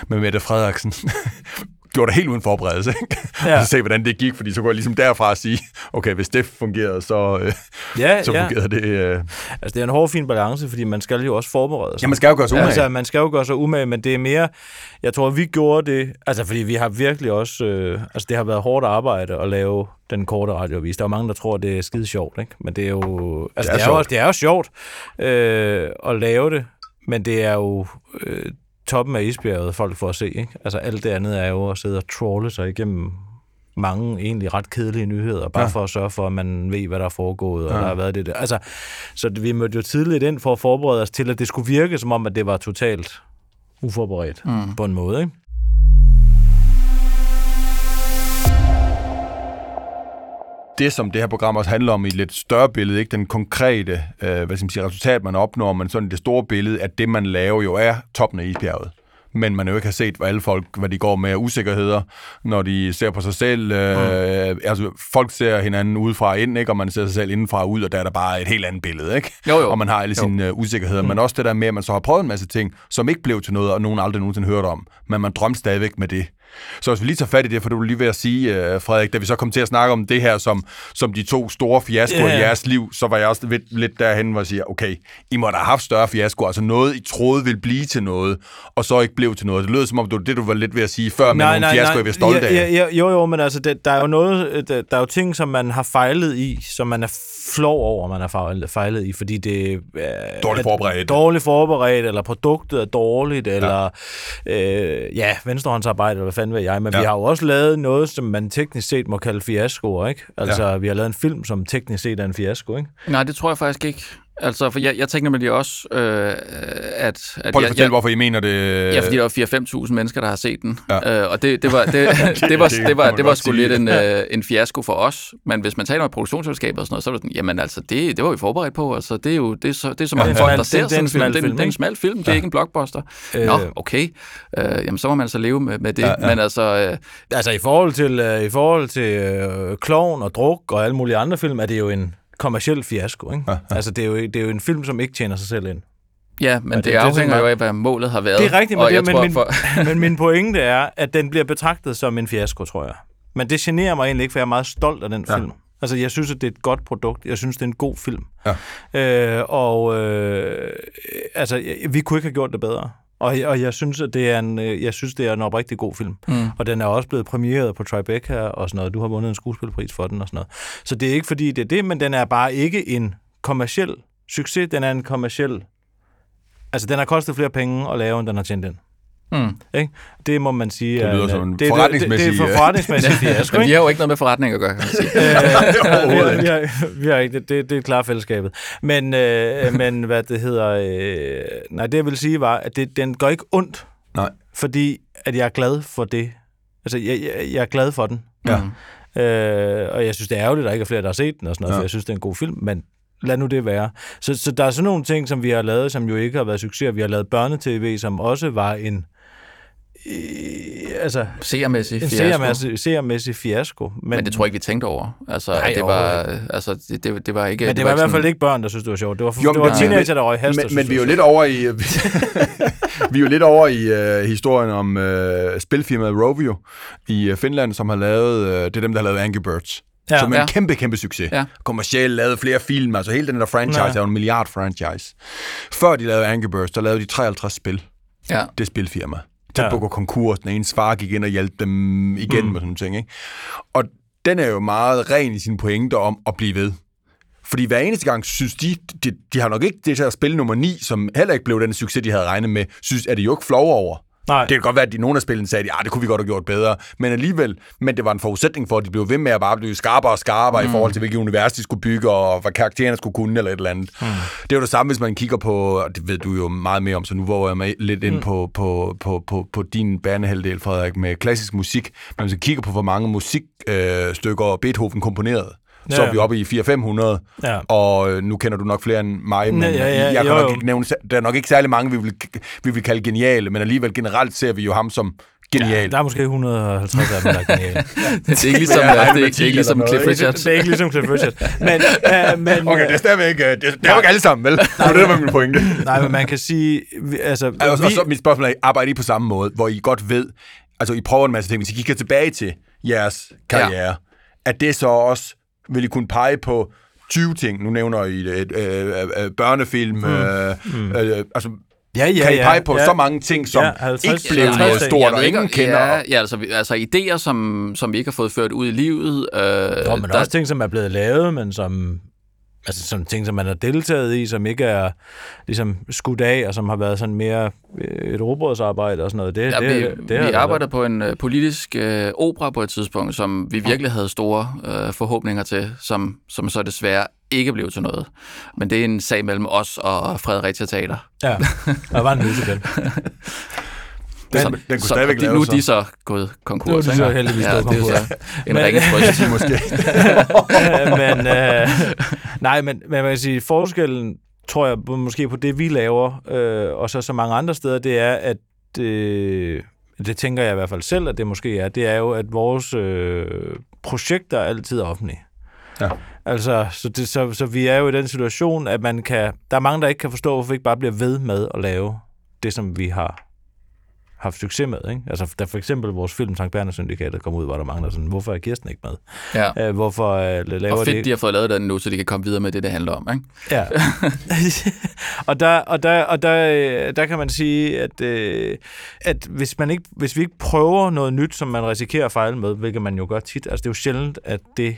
med Mette Frederiksen gjorde det helt uden forberedelse. Ikke? Ja. Og så se, hvordan det gik, fordi så kunne jeg ligesom derfra sige, okay, hvis det fungerede, så, øh, Ja, så ja. fungerede det. Øh. Altså, det er en hård, fin balance, fordi man skal jo også forberede sig. Ja, man skal jo gøre sig umage. Altså, man skal jo gøre sig umage, men det er mere... Jeg tror, vi gjorde det... Altså, fordi vi har virkelig også... Øh, altså, det har været hårdt arbejde at lave den korte radiovis. Der er jo mange, der tror, det er skide sjovt, ikke? Men det er jo... Altså, Det er det er, jo, sjovt. også, det er jo sjovt øh, at lave det, men det er jo... Øh, toppen af isbjerget, folk får at se. Ikke? Altså alt det andet er jo at sidde og trolle sig igennem mange egentlig ret kedelige nyheder, bare ja. for at sørge for, at man ved, hvad der er foregået, og Ja. der har været det der. Altså, så vi mødte jo tidligt ind for at forberede os til, at det skulle virke, som om, at det var totalt uforberedt mm. på en måde, ikke? Det, som det her program også handler om i et lidt større billede, ikke den konkrete øh, hvad skal man sige, resultat, man opnår, men sådan det store billede, at det, man laver jo er toppen af isbjerget. Men man jo ikke har set, hvad alle folk, hvad de går med af usikkerheder, når de ser på sig selv. Øh, mm. Altså, folk ser hinanden udefra og ind, ikke? og man ser sig selv indenfra og ud, og der er der bare et helt andet billede. Ikke? Jo, jo. Og man har alle sine øh, usikkerheder. Mm. Men også det der med, at man så har prøvet en masse ting, som ikke blev til noget, og nogen aldrig nogensinde hørte om. Men man drømte stadigvæk med det. Så hvis vi lige tager fat i det, for du er lige ved at sige, øh, Frederik, da vi så kom til at snakke om det her som, som de to store fiaskoer Ja. i jeres liv, så var jeg også lidt, lidt derhen, hvor jeg siger, okay, I må da have haft større fiaskoer, altså noget, I troede ville blive til noget, og så ikke blev til noget. Det lød som om, det var det, du var lidt ved at sige før, med nogle fiaskoer, I var stolte ja, af. ja, jo, jo, men altså, det, der er jo noget, der, der er jo ting, som man har fejlet i, som man er flov over, man har fejlet, fejlet i, fordi det er... Dårligt forberedt. Dårligt forberedt, eller produktet er dårligt, eller øh, ja, venstrehåndsarbejde, eller hvad fanden ved jeg, men Ja. ja. vi har jo også lavet noget, som man teknisk set må kalde fiaskoer, ikke? Altså, ja. vi har lavet en film, som teknisk set er en fiasko, ikke? Nej, det tror jeg faktisk ikke. Altså, for jeg, jeg tænker nemlig også, øh, at... at Prøv lige at jeg, fortælle, hvorfor I mener det. Ja, fordi der var 4-5.000 mennesker, der har set den. Ja. Ja. Øh, og det, det var, det, det, var, det det, var, det var sgu lidt en, øh, en fiasko for os. Men hvis man taler om produktionsselskaber og sådan noget, så er det sådan, jamen altså, det, det var vi forberedt på. Altså, det er jo det er så, det er så mange en folk, der ser det- det er sådan en en film. Det er film, det er en ikke? smal film, det er ikke en blockbuster. Nå, okay. Øh, jamen, så må man altså leve med, med det. Ja, ja. Men altså, øh, Altså, i forhold til, øh, i forhold til øh, Klovn og Druk og alle mulige andre film, er det jo en kommersiel fiasko, ikke? Ja, Ja. Altså, det er, jo, det er jo en film, som ikke tjener sig selv ind. ja, men det, det- afhænger jo jeg- af, hvad målet har været. Det er rigtigt, men, det, men, tror, min, for, men min pointe er, at den bliver betragtet som en fiasko, tror jeg. Men det generer mig egentlig ikke, for jeg er meget stolt af den Ja. film. Altså, jeg synes, at det er et godt produkt. Jeg synes, det er en god film. Ja. Øh, og øh, altså, vi kunne ikke have gjort det bedre. Og, og jeg synes, at det er en, øh, jeg synes, det er en oprigtig god film. Mm. Og den er også blevet premieret på Tribeca og sådan noget. Du har vundet en skuespilpris for den og sådan noget. Så det er ikke fordi, det er det, men den er bare ikke en kommersiel succes. Den er en kommersiel... Altså, den har kostet flere penge at lave, end den har tjent ind. Mm. Ikke? Det må man sige. Det lyder er- som en det, forretningsmæssig, Det, det, det er øh, for forretningsmæssig fiasko, Men vi ikke? har jo ikke noget med forretning at gøre, kan man sige. Overhovedet vi, har, vi, har, ikke, det, det, det er klart fællesskabet. Men, øh, men hvad det hedder, øh, nej, det jeg vil sige var, at det, den går ikke ondt, Nej. fordi at jeg er glad for det. Altså, jeg, jeg, jeg er glad for den. Ja. Øh, og jeg synes, det er ærgerligt, at der ikke er flere, der har set den og sådan noget, Ja. ja. for jeg synes, det er en god film, men lad nu det være. Så, så der er sådan nogle ting, som vi har lavet, som jo ikke har været succes. Vi har lavet børnetv, som også var en øh, altså, Seermæssig en fiasko. seermæssig, seermæssig fiasko. Men, Men det tror jeg ikke, vi tænkte over. Altså, Nej, Nej, det, var, altså det, det, det var ikke... men det var i ikke hvert fald ikke børn, der synes det var sjovt. Det var, Jo, det var det- teenager, der røg der Men, men vi er jo lidt over i vi er jo lidt over i uh, historien om uh, spilfirmaet Rovio i uh, Finland, som har lavet uh, det er dem der har lavet Angry Birds. Ja, Ja. som er en Ja. kæmpe, kæmpe succes. Ja. Kommercielt lavet flere film, altså hele den der franchise Ja. er jo en milliard franchise. Før de lavede Angry Birds, der lavede de 53 spil, Ja. det spilfirma. Tæt på at gå konkurs, den ene far gik ind og hjalp dem igen mm. Med sådan ting. Ikke? Og den er jo meget ren i sine pointer om at blive ved. Fordi hver eneste gang synes de, de, de har nok ikke det til at spille nummer 9, som heller ikke blev den succes, de havde regnet med, synes, er de jo ikke flove over. Nej. Det kan godt være, at de, nogle af spillene sagde, at ah, det kunne vi godt have gjort bedre. Men alligevel, men det var en forudsætning for, at de blev ved med at bare blive skarpere og skarpere mm. i forhold til, hvilket univers de skulle bygge, og hvad karaktererne skulle kunne, eller et eller andet. Mm. Det er jo det samme, hvis man kigger på, og det ved du jo meget mere om, så nu våger jeg mig lidt ind mm. på, på, på, på, på din banehalvdel, Frederik, med klassisk musik. Men hvis man kigger på, hvor mange musikstykker øh, Beethoven komponerede, så Ja. er vi oppe i 400-500, Ja. og øh, nu kender du nok flere end mig, men Ja, ja, ja, jeg kan jo, nok ikke nævne, der er nok ikke særlig mange, vi vil, vi vil kalde geniale, men alligevel generelt ser vi jo ham som genial. Der er måske 150 af dem, der er geniale. Det er ikke ligesom, Det er det er, det med er, det er ikke 10 ligesom Cliff noget, det, er ikke ligesom Cliff Richard. Men, uh, men, Okay, det er stadigvæk, øh, det, det er jo ikke alle sammen, vel? Det var det, var min pointe. Nej, men man kan sige... vi- Altså, Altså, og vi, så mit spørgsmål er, arbejder I på samme måde, hvor I godt ved, altså I prøver en masse ting, hvis I kigger tilbage til jeres karriere, ja. at det så også, vil I kunne pege på 20 ting, nu nævner I et, øh, øh, børnefilm, mm. Øh, øh, altså ja, ja, kan I ja, pege på ja. så mange ting, som Ja, ja, 50 ikke blev 50 noget stort, og ingen kender? Ja, ja altså, altså idéer, som, som vi ikke har fået ført ud i livet. Øh, Nå, men der er også ting, som er blevet lavet, men som Altså sådan ting, som man har deltaget i, som ikke er ligesom skudt af, og som har været sådan mere øh, et robrødsarbejde og sådan noget. Det, Ja, det, vi, det, vi arbejder på en øh, politisk øh, opera på et tidspunkt, som vi virkelig havde store øh, forhåbninger til, som, som så desværre ikke blev til noget. Men det er en sag mellem os og Fredericia Teater. Ja, der var en musical. Den, Så- den kunne så, stadigvæk de, Nu er de så gået konkurs. Nu er de så heldigvis gået det er konkurs. så en så måske. men, øh, nej, men, men man kan sige, forskellen, tror jeg, måske på det, vi laver, øh, og så så mange andre steder, det er, at øh, det tænker jeg i hvert fald selv, at det måske er, det er jo, at vores øh, projekter er altid offentlige. Ja. Altså, så, det, så, så vi er jo i den situation, at man kan... Der er mange, der ikke kan forstå, hvorfor vi ikke bare bliver ved med at lave det, som vi har haft succes med. Ikke? Altså, da for eksempel vores film Sankt Berners Syndikatet kom ud, var der mange, der sådan, hvorfor er Kirsten ikke med? Ja. Øh, hvorfor øh, laver Og de fedt, de har fået lavet den nu, så de kan komme videre med det, det handler om. Ikke? Ja. og der, og der, og der, øh, der kan man sige, at, øh, at hvis, man ikke, hvis vi ikke prøver noget nyt, som man risikerer at fejle med, hvilket man jo gør tit, altså det er jo sjældent, at det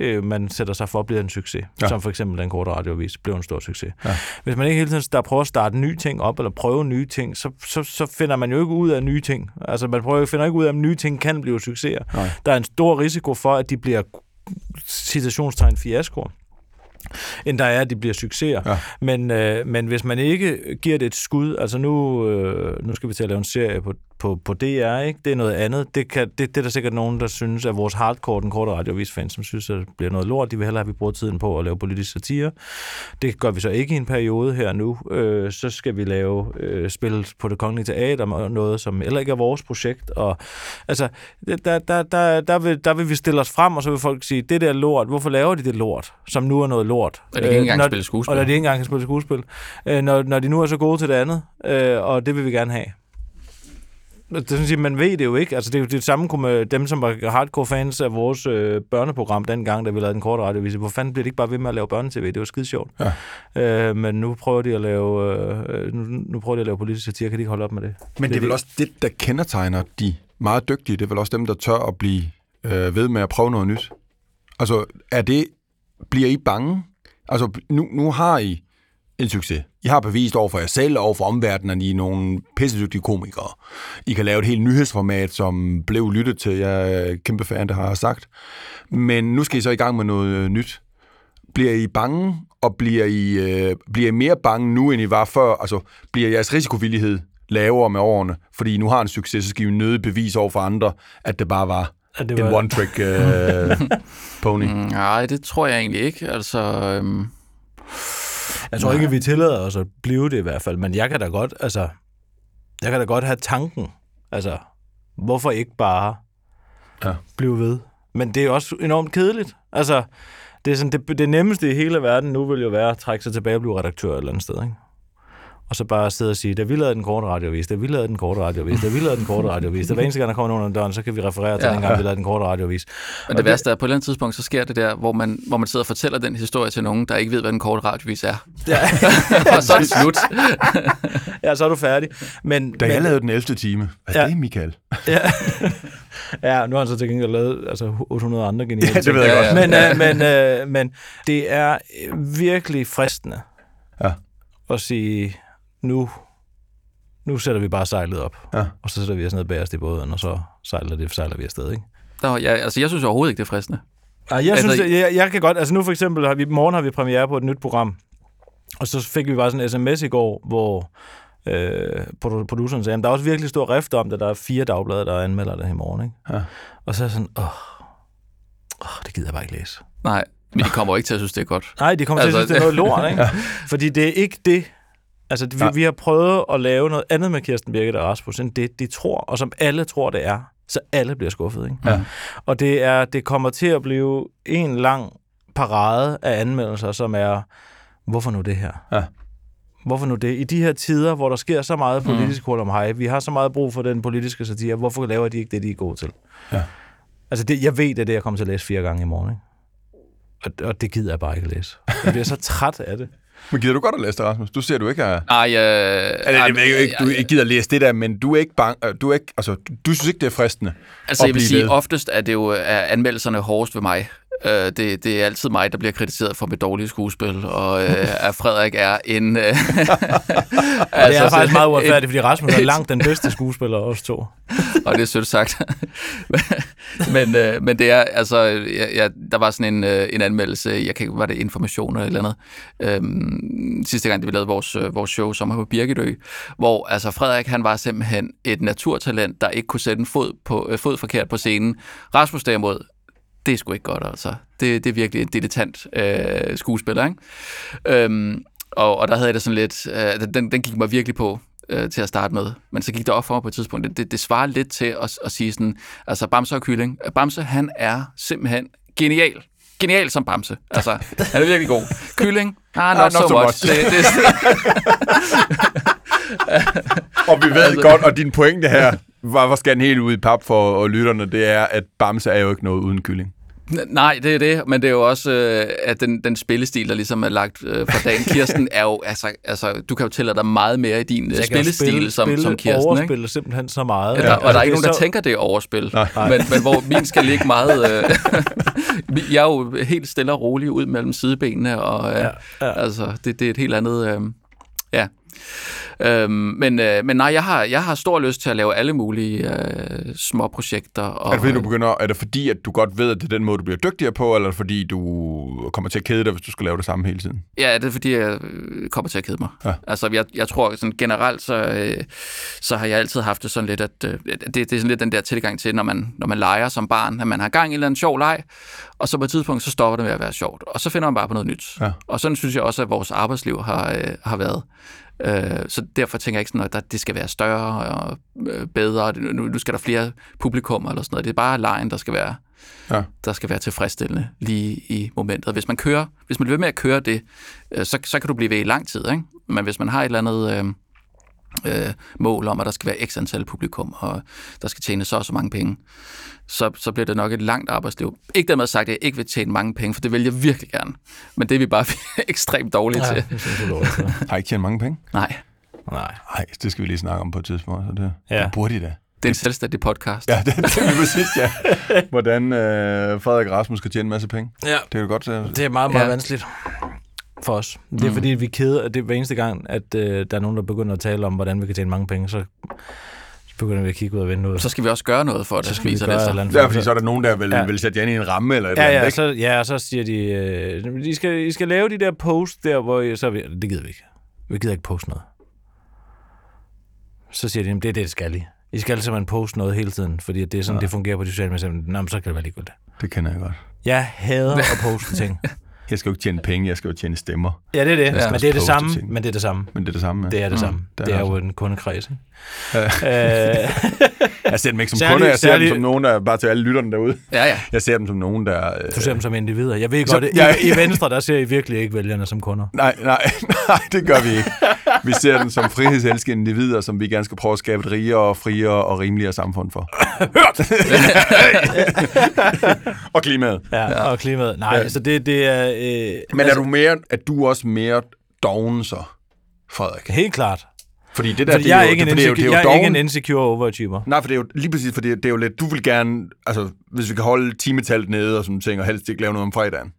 øh, man sætter sig for, bliver en succes. Ja. Som for eksempel den korte radiovis blev en stor succes. Ja. Hvis man ikke hele tiden der prøver at starte nye ting op, eller prøve nye ting, så, så, så finder man jo ikke ud af nye ting. Altså man prøver, finder ikke ud af, om nye ting kan blive succeser. Nej. Der er en stor risiko for, at de bliver citationstegn fiaskoer end der er, at de bliver succeser. Ja. Men, øh, men hvis man ikke giver det et skud, altså nu, øh, nu skal vi til at lave en serie på, på, på DR, ikke? det er noget andet. Det, kan, det, det er der sikkert nogen, der synes, at vores hardcore, den korte radiovis-fans, som synes, at det bliver noget lort. De vil hellere have, at vi bruger tiden på at lave politisk satire. Det gør vi så ikke i en periode her nu. Øh, så skal vi lave øh, spil på det kongelige teater, og noget, som heller ikke er vores projekt. Og, altså, der, der, der, der, vil, der vil vi stille os frem, og så vil folk sige, det der er lort, hvorfor laver de det lort, som nu er noget lort? Og de kan ikke engang når, spille skuespil. Og de ikke engang kan spille skuespil. Øh, når, når de nu er så gode til det andet, øh, og det vil vi gerne have. Det sådan, at man ved det jo ikke. Altså, det er jo det samme med dem, som var hardcore fans af vores øh, børneprogram dengang, da vi lavede den korte radiovis. Hvor fanden bliver det ikke bare ved med at lave børnetv? Det var skide sjovt. Ja. Øh, men nu prøver de at lave, øh, nu, nu prøver de at lave politisk satire. Kan de ikke holde op med det? Men det er vel også det, der kendetegner de meget dygtige. Det er vel også dem, der tør at blive øh, ved med at prøve noget nyt. Altså, er det, bliver I bange? Altså, nu, nu har I en succes. I har bevist over for jer selv og over for omverdenen, at I er nogle pissedygtige komikere. I kan lave et helt nyhedsformat, som blev lyttet til. Jeg er kæmpe fan, det har jeg sagt. Men nu skal I så i gang med noget øh, nyt. Bliver I bange, og bliver I, øh, bliver I mere bange nu, end I var før? Altså, bliver jeres risikovillighed lavere med årene? Fordi I nu har en succes, så skal I jo nødig bevise over for andre, at det bare var, At det en var- one-trick øh, pony. Mm, Nej, det tror jeg egentlig ikke. Altså, øhm, Jeg tror ikke, vi tillader os at blive det i hvert fald, men jeg kan da godt, altså, jeg kan da godt have tanken, altså, hvorfor ikke bare Ja. blive ved? Men det er også enormt kedeligt. Altså, det, er sådan, det, det nemmeste i hele verden nu vil jo være at trække sig tilbage og blive redaktør et eller andet sted, ikke? Og så bare sidde og sige, da vi lavede den korte radiovis, da vi lavede den korte radiovis, da vi lavede den korte radiovis, da hver eneste gang, der kommer nogen under døren, så kan vi referere til Ja. ja. den gang, vi lavede den korte radiovis. men det værste er, at på et eller andet tidspunkt, så sker det der, hvor man, hvor man sidder og fortæller den historie til nogen, der ikke ved, hvad den korte radiovis er. Ja, og så er det slut. ja så er du færdig. Men, Da jeg lavede den 11. time, hvad er Ja. det, Michael? Ja. ja, nu har han så til gengæld lavet altså, 800 andre geniale Ja, det ved jeg Ja, godt. ja. Men, øh, men, øh, men det er virkelig fristende Ja. at sige, nu, nu sætter vi bare sejlet op, Ja. og så sætter vi os ned bagerst i båden, og så sejler, det, sejler vi afsted, ikke? Nå, jeg, altså, jeg synes overhovedet ikke, det er fristende. Ej, jeg Altså, synes, jeg, jeg kan godt, altså nu for eksempel, har vi, i morgen har vi premiere på et nyt program, og så fik vi bare sådan en sms i går, hvor øh, produ- produceren sagde, "Jamen, der er også virkelig stor rift om det, der er fire dagblade, der anmelder det i morgen, ikke? Ja. Og så er jeg sådan, åh, åh, det gider jeg bare ikke læse. Nej, men de kommer ikke til at synes, det er godt. Nej, de kommer altså, til at Altså, synes, det er noget lort, ikke? Fordi det er ikke det. Altså, vi, Nej. vi har prøvet at lave noget andet med Kirsten Birgit og Rasmus, end det, de tror, og som alle tror, det er. Så alle bliver skuffet, ikke? Ja. Og det, er, det kommer til at blive en lang parade af anmeldelser, som er, hvorfor nu det her? Ja. Hvorfor nu det? I de her tider, hvor der sker så meget politisk mm. om hej, vi har så meget brug for den politiske satire, hvorfor laver de ikke det, de er gode til? Ja. Altså, det, jeg ved, det er det, jeg kommer til at læse fire gange i morgen, ikke? Og, og det gider jeg bare ikke læse. Jeg bliver så træt af det. Men gider du godt at læse det, Rasmus? Du ser du ikke er... Nej, øh, Altså, jeg ved jo ikke, du ikke gider læse det der, men du er ikke bange, du er ikke, altså, du, du synes ikke, det er fristende Altså, at jeg vil sige, ved. oftest er det jo er anmeldelserne hårdest ved mig. Øh, det, det er altid mig, der bliver kritiseret for mit dårlige skuespil, og øh, at Frederik er en... Øh, altså, det er faktisk meget uretfærdigt, fordi Rasmus er langt den bedste skuespiller af os to. og det er sødt sagt. men, øh, men det er, altså, jeg, jeg, der var sådan en, øh, en anmeldelse, jeg kan var det information eller eller andet, øhm, sidste gang, vi lavede vores, øh, vores show, som var på Birgitø, hvor altså Frederik, han var simpelthen et naturtalent, der ikke kunne sætte en fod, på, øh, fod forkert på scenen. Rasmus derimod, det er sgu ikke godt, altså. Det, det er virkelig en dilettant øh, skuespiller, ikke? Øhm, og, og der havde jeg det sådan lidt, øh, den, den gik mig virkelig på øh, til at starte med. Men så gik det op for mig på et tidspunkt. Det, det, det svarer lidt til at, at sige sådan, altså Bamse og Kylling. Bamse, han er simpelthen genial. Genial som Bamse. Altså, han er virkelig god. Kylling, ah, not, not so, so much. much. Det, det, og vi ved altså, godt, og din pointe her, hvor skal den helt ud i pap for og lytterne, det er, at Bamse er jo ikke noget uden kylling. Nej, det er det, men det er jo også, øh, at den, den spillestil, der ligesom er lagt øh, for dagen. Kirsten er jo, altså, altså, du kan jo tælle dig meget mere i din øh, spillestil spille, som, spille som Kirsten. overspiller ikke? simpelthen så meget. Ja, der, og der er ikke nogen, der så... tænker, det er overspil. Nej. Men, men hvor min skal ligge meget... Øh, jeg er jo helt stille og rolig ud mellem sidebenene, og øh, ja, ja. altså, det, det er et helt andet... Øh, ja. Øhm, men, øh, men nej, jeg har, jeg har stor lyst til at lave alle mulige øh, små projekter. Og, er det fordi, du begynder, er det fordi, at du godt ved, at det er den måde, du bliver dygtigere på, eller er det fordi, du kommer til at kede dig, hvis du skal lave det samme hele tiden? Ja, det er fordi, jeg øh, kommer til at kede mig. Ja. Altså, jeg, jeg tror sådan generelt, så, øh, så har jeg altid haft det sådan lidt, at øh, det, det er sådan lidt den der tilgang til, når man, når man leger som barn, at man har gang i en eller anden sjov leg, og så på et tidspunkt, så stopper det med at være sjovt, og så finder man bare på noget nyt. Ja. Og sådan synes jeg også, at vores arbejdsliv har, øh, har været. Øh, så derfor tænker jeg ikke sådan, at det skal være større og øh, bedre. Nu, nu skal der flere publikum eller sådan noget. Det er bare lejen, der skal være, ja. der skal være tilfredsstillende lige i momentet. Hvis man kører, hvis man bliver ved med at køre det, øh, så, så kan du blive ved i lang tid. Ikke? Men hvis man har et eller andet... Øh, øh, mål om, at der skal være x antal publikum, og der skal tjene så og så mange penge, så, så bliver det nok et langt arbejdsliv. Ikke dermed sagt, at jeg ikke vil tjene mange penge, for det vil jeg virkelig gerne. Men det er vi bare ekstremt dårlige ja, til. Det dårligt, Har I ikke tjent mange penge? Nej. Nej. Nej, det skal vi lige snakke om på et tidspunkt. Så det, ja. det burde I da. Det er en selvstændig podcast. Ja, det, det er præcis, ja. Hvordan øh, Frederik Rasmus skal tjene en masse penge. Ja. Det er jo godt. Det er meget, meget ja. vanskeligt for os. Det er mm. fordi, vi keder, at det er hver eneste gang, at øh, der er nogen, der begynder at tale om, hvordan vi kan tjene mange penge, så begynder vi at kigge ud og vinde ud. Så skal vi også gøre noget for det. Så skal vi gøre det, så. Ja, fordi så er der nogen, der vil, ja. vil sætte jer i en ramme eller et ja, eller andet, ja, så, ja, så siger de, øh, I, skal, I skal lave de der post der, hvor I, så vi, det gider vi ikke. Vi gider ikke poste noget. Så siger de, det er det, det skal I. I skal simpelthen poste noget hele tiden, fordi det er sådan, ja. det fungerer på de sociale medier. Nå, men så kan det være ligegyldigt. Det kender jeg godt. Jeg hader at poste ting. Jeg skal jo ikke tjene penge, jeg skal jo tjene stemmer. Ja, det er det. Ja. Men det er det samme. Men det er det samme. Men det er det samme, ja. Det er det mm. samme. Det er, det er jo en kundekreds, ikke? Ja. Øh. jeg ser dem ikke som særlig, kunder, jeg ser særlig... dem som nogen, der bare til alle lytterne derude. Ja, ja. Jeg ser dem som nogen, der... Øh... Du ser dem som individer. Jeg ved godt, så, ja, i, i Venstre, der ser I virkelig ikke vælgerne som kunder. Nej, nej, nej, det gør vi ikke. Vi ser dem som frihedselskende individer, som vi gerne skal prøve at skabe et rigere, friere og rimeligere samfund for. Hørt! og klimaet. Ja, og klimaet. Nej, ja. så det, det er... Øh, Men er altså, du mere, er du også mere doven så, Frederik? Helt klart. Fordi det der, fordi det jeg er, jo, ikke en det, insecure, det er jo, jeg er ikke en insecure overachiever. Nej, for det er jo lige præcis, for det, det er jo lidt, du vil gerne, altså hvis vi kan holde timetallet nede og sådan ting, og helst ikke lave noget om fredagen.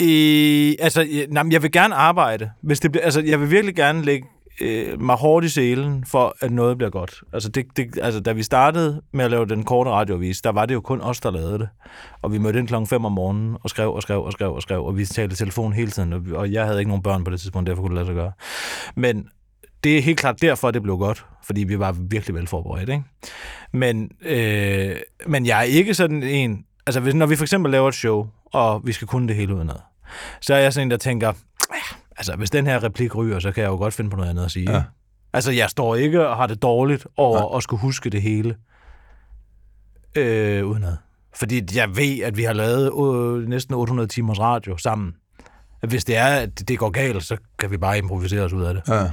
Øh, altså, nej, jeg vil gerne arbejde. Hvis det bliver, altså, jeg vil virkelig gerne lægge øh, mig hårdt i selen for, at noget bliver godt. Altså, det, det, altså, da vi startede med at lave den korte radiovis, der var det jo kun os, der lavede det. Og vi mødte ind klokken 5 om morgenen og skrev og skrev og skrev og skrev, og vi talte telefon hele tiden, og, og jeg havde ikke nogen børn på det tidspunkt, derfor kunne det lade sig gøre. Men det er helt klart derfor, det blev godt, fordi vi var virkelig velforberedt. Ikke? Men, øh, men jeg er ikke sådan en... Altså, hvis, når vi for eksempel laver et show, og vi skal kunne det hele udenad, så er jeg sådan en, der tænker, altså, hvis den her replik ryger, så kan jeg jo godt finde på noget andet at sige. Ja. Altså, jeg står ikke og har det dårligt over ja. at skulle huske det hele øh, udenad. Fordi jeg ved, at vi har lavet øh, næsten 800 timers radio sammen. Hvis det er, at det går galt, så kan vi bare improvisere os ud af det. Ja.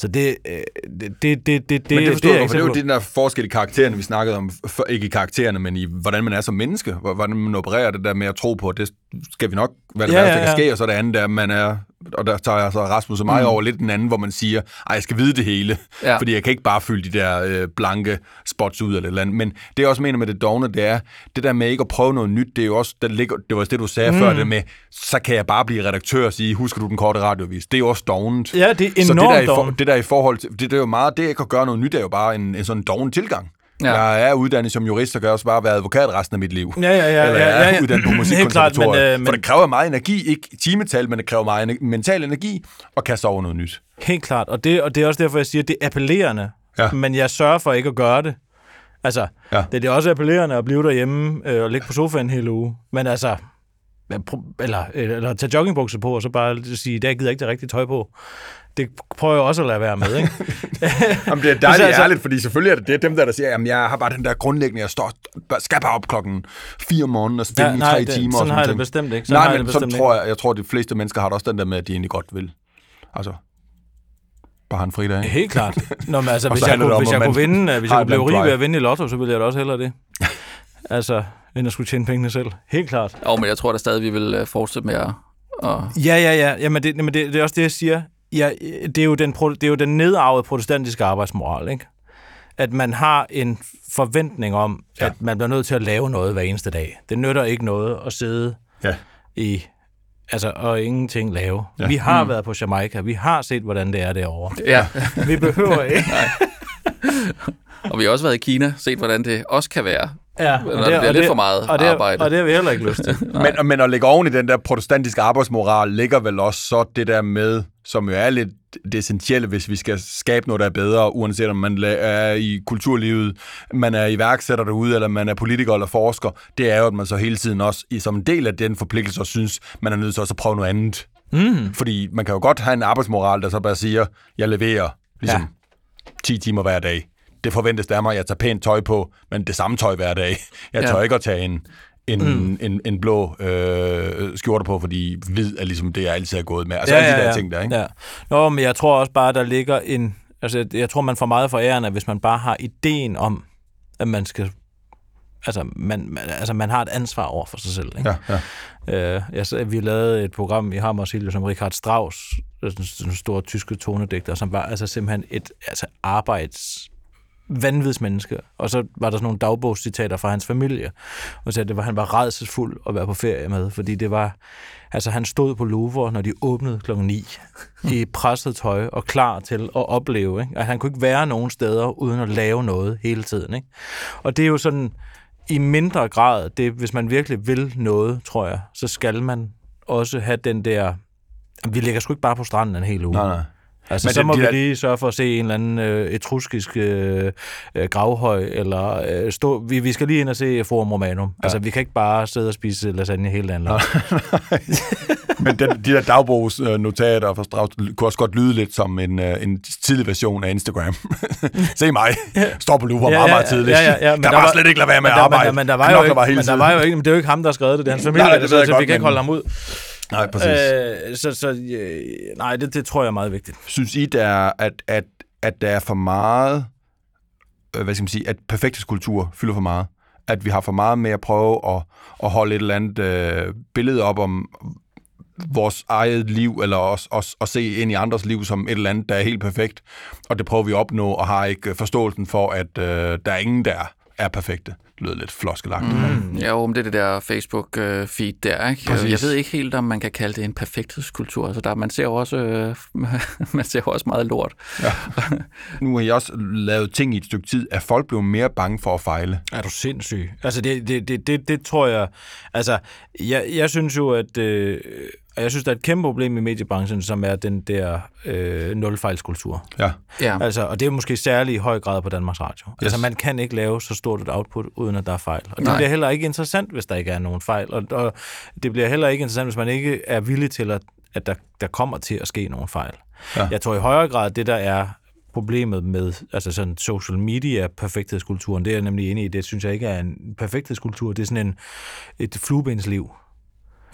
Så det, øh, det, det, det, det, men det, forstår det, er, for det er jo den der forskel i karaktererne, vi snakkede om, for, ikke i karaktererne, men i hvordan man er som menneske, hvordan man opererer det der med at tro på, det skal vi nok, hvad det ja, værste, der ja, ja. kan ske, og så det andet der, man er og der tager jeg så Rasmus og mig mm. over lidt den anden, hvor man siger, ej, jeg skal vide det hele, Ja. fordi jeg kan ikke bare fylde de der øh, blanke spots ud eller et eller andet. Men det jeg også mener med det dogne, det er, det der med ikke at prøve noget nyt, det er jo også, der ligger, det var også det, du sagde mm. før, det med, så kan jeg bare blive redaktør og sige, husker du den korte radiovis? Det er jo også dognet. Ja, det er Så det enormt der, i for, dovent. det der i forhold til, det, det er jo meget, det jeg kan gøre noget nyt, er jo bare en, en sådan doven tilgang. Ja. Jeg er uddannet som jurist, og kan også bare være advokat resten af mit liv. Ja, ja, ja, Eller ja, jeg ja, er ja. uddannet på Helt klart, musikkonservatoriet. men, øh, For men- det kræver meget energi, ikke timetal, men det kræver meget ener- mental energi at kaste over noget nyt. Helt klart, og det, og det er også derfor, jeg siger, at det er appellerende, Ja. men jeg sørger for ikke at gøre det. Altså, Ja. det, det er også appellerende at blive derhjemme øh, og ligge på sofaen hele uge, men altså, eller, eller tage joggingbukser på, og så bare sige, gider jeg ikke det rigtige tøj på. Det prøver jeg også at lade være med, ikke? Jamen, det er dejligt altså- ærligt, fordi selvfølgelig er det det, dem der, der siger, jamen jeg har bare den der grundlæggende, jeg står, skal bare op klokken 4 om morgenen og spille Ja, i tre det- timer. sådan og har jeg det bestemt ikke. Sådan Nej, men sådan tror jeg, jeg tror, de fleste mennesker har det også den der med, at de egentlig godt vil. Altså, bare en fridag. Helt klart. Nå, men altså, hvis jeg, kunne, om, hvis jeg kunne vinde, øh, hvis jeg kunne blive rig ved at vinde i lotto, så ville jeg da også hellere det. altså, end at skulle tjene pengene selv. Helt klart. Jo, men jeg tror da stadig, vi vil øh, fortsætte med at... at Ja, ja, ja. Jamen, det, men det, det er også det, jeg siger. Ja, det, er jo den, det er jo den nedarvede protestantiske arbejdsmoral, ikke? At man har en forventning om, ja. At man bliver nødt til at lave noget hver eneste dag. Det nytter ikke noget at sidde Ja. i altså, og ingenting lave. Ja. Ja. Vi har mm. været på Jamaica. Vi har set, hvordan det er derovre. ja, Vi behøver ikke. og vi har også været i Kina, set hvordan det også kan være. Ja, Når det bliver lidt for meget og det, arbejde. Og det har vi heller ikke lyst til. Men, men at lægge oven i den der protestantiske arbejdsmoral, ligger vel også så det der med, som jo er lidt det essentielle, hvis vi skal skabe noget, der er bedre, uanset om man er i kulturlivet, man er iværksætter derude, eller man er politiker eller forsker, det er jo, at man så hele tiden også, i- som en del af den forpligtelse, synes, man er nødt til også at prøve noget andet. Mm. Fordi man kan jo godt have en arbejdsmoral, der så bare siger, jeg leverer ligesom ja. 10 timer hver dag. Det forventes der mig, at jeg tager pænt tøj på, men det samme tøj hver dag. Jeg Ja. tør ikke at tage en, en, mm. en, en blå øh, skjorte på, fordi hvid er ligesom det, jeg altid har gået med. Altså ja, alle de der ting der, ikke? Ja. Nå, men jeg tror også bare, der ligger en... Altså, jeg- tror, man får meget for æren, at hvis man bare har ideen om, at man skal... Altså, man, altså, man har et ansvar over for sig selv. Ikke? Ja, ja. Øh, jeg, så- vi lavede et program i Hammer Silje, som Richard Strauss, den, den store tyske tonedigter, som var altså simpelthen et altså, arbejds vanvidsmenneske. Og så var der sådan nogle dagbogscitater fra hans familie, og at det var, han var redselsfuld at være på ferie med, fordi det var, altså han stod på Louvre, når de åbnede klokken 9, i presset tøj og klar til at opleve. Ikke? At han kunne ikke være nogen steder, uden at lave noget hele tiden. Ikke? Og det er jo sådan, i mindre grad, det, hvis man virkelig vil noget, tror jeg, så skal man også have den der, vi ligger sgu ikke bare på stranden en hel uge. Nej, nej. Altså, Men så det- må de vi der- lige sørge for at se en eller anden øh, etruskisk øh, øh, gravhøj, eller øh, stå, vi, vi skal lige ind og se Forum Romanum. Ja. Altså, vi kan ikke bare sidde og spise lasagne hele dagen lang. Men den, de der dagbogsnotater fra Strauss kunne også godt lyde lidt som en, øh, en tidlig version af Instagram. Se mig, står på Louvre meget, meget tidligt. Ja, ja, ja, men der, var slet ikke lade være med at der- arbejde. Men, der var jo ikke, men der var jo ikke, det er jo ikke ham, der har skrevet det, det er hans familie, Nej, det der jeg så, så vi kan ikke holde ham ud. Nej, præcis. Øh, så, så øh, nej, det, det tror jeg er meget vigtigt. Synes I, der, at, at, at der er for meget, øh, hvad skal man sige, at perfekthedskultur fylder for meget? At vi har for meget med at prøve at, at holde et eller andet øh, billede op om vores eget liv, eller også, også at se ind i andres liv som et eller andet, der er helt perfekt. Og det prøver vi at opnå, og har ikke forståelsen for, at øh, der er ingen, der er perfekte. Det lyder lidt floskelagt. Mm. Ja, jo, men det er det der Facebook-feed der, ikke? Præcis. Jeg ved ikke helt, om man kan kalde det en perfekthedskultur. Altså, der, man ser jo også, øh, man ser jo også meget lort. Nu har I også lavet ting i et stykke tid. Er folk blevet mere bange for at fejle? Er du sindssyg? Altså, det, det, det, det, det tror jeg... Altså, jeg, jeg synes jo, at... Øh, og jeg synes, der er et kæmpe problem i mediebranchen, som er den der øh, nulfejlskultur. Ja. Ja. Altså, og det er måske særligt i høj grad på Danmarks Radio. Yes. Altså, man kan ikke lave så stort et output, uden at der er fejl. Og det Nej. bliver heller ikke interessant, hvis der ikke er nogen fejl. Og, og det bliver heller ikke interessant, hvis man ikke er villig til, at, at der, der kommer til at ske nogle fejl. Ja. Jeg tror i højere grad, det der er problemet med altså sådan social media perfekthedskulturen, det er jeg nemlig enig i, det synes jeg ikke er en perfekthedskultur, det er sådan en, et fluebensliv.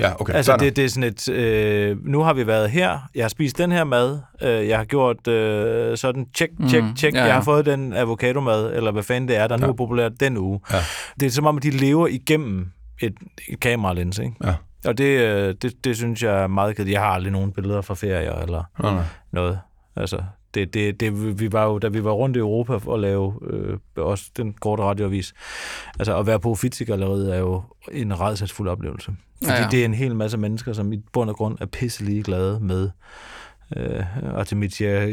Ja, okay. Altså, Sådan. det, det er sådan et, øh, nu har vi været her, jeg har spist den her mad, øh, jeg har gjort øh, sådan, tjek, tjek, Mm, tjek, ja, jeg ja. har fået den avocado-mad, eller hvad fanden det er, der nu Ja. er populært den uge. Ja. Det er som om, at de lever igennem et, et kameralens, ikke? Ja. Og det, øh, det, det synes jeg er meget kedeligt. Jeg har aldrig nogen billeder fra ferier eller nej. noget. Altså, det, det, det, vi var jo, da vi var rundt i Europa og lave øh, også den korte radioavis, altså at være på Uffizi-galleriet er jo en redselsfuld oplevelse. Fordi Ja, ja, det er en hel masse mennesker, som i bund og grund er pisse glade med øh, Artemisia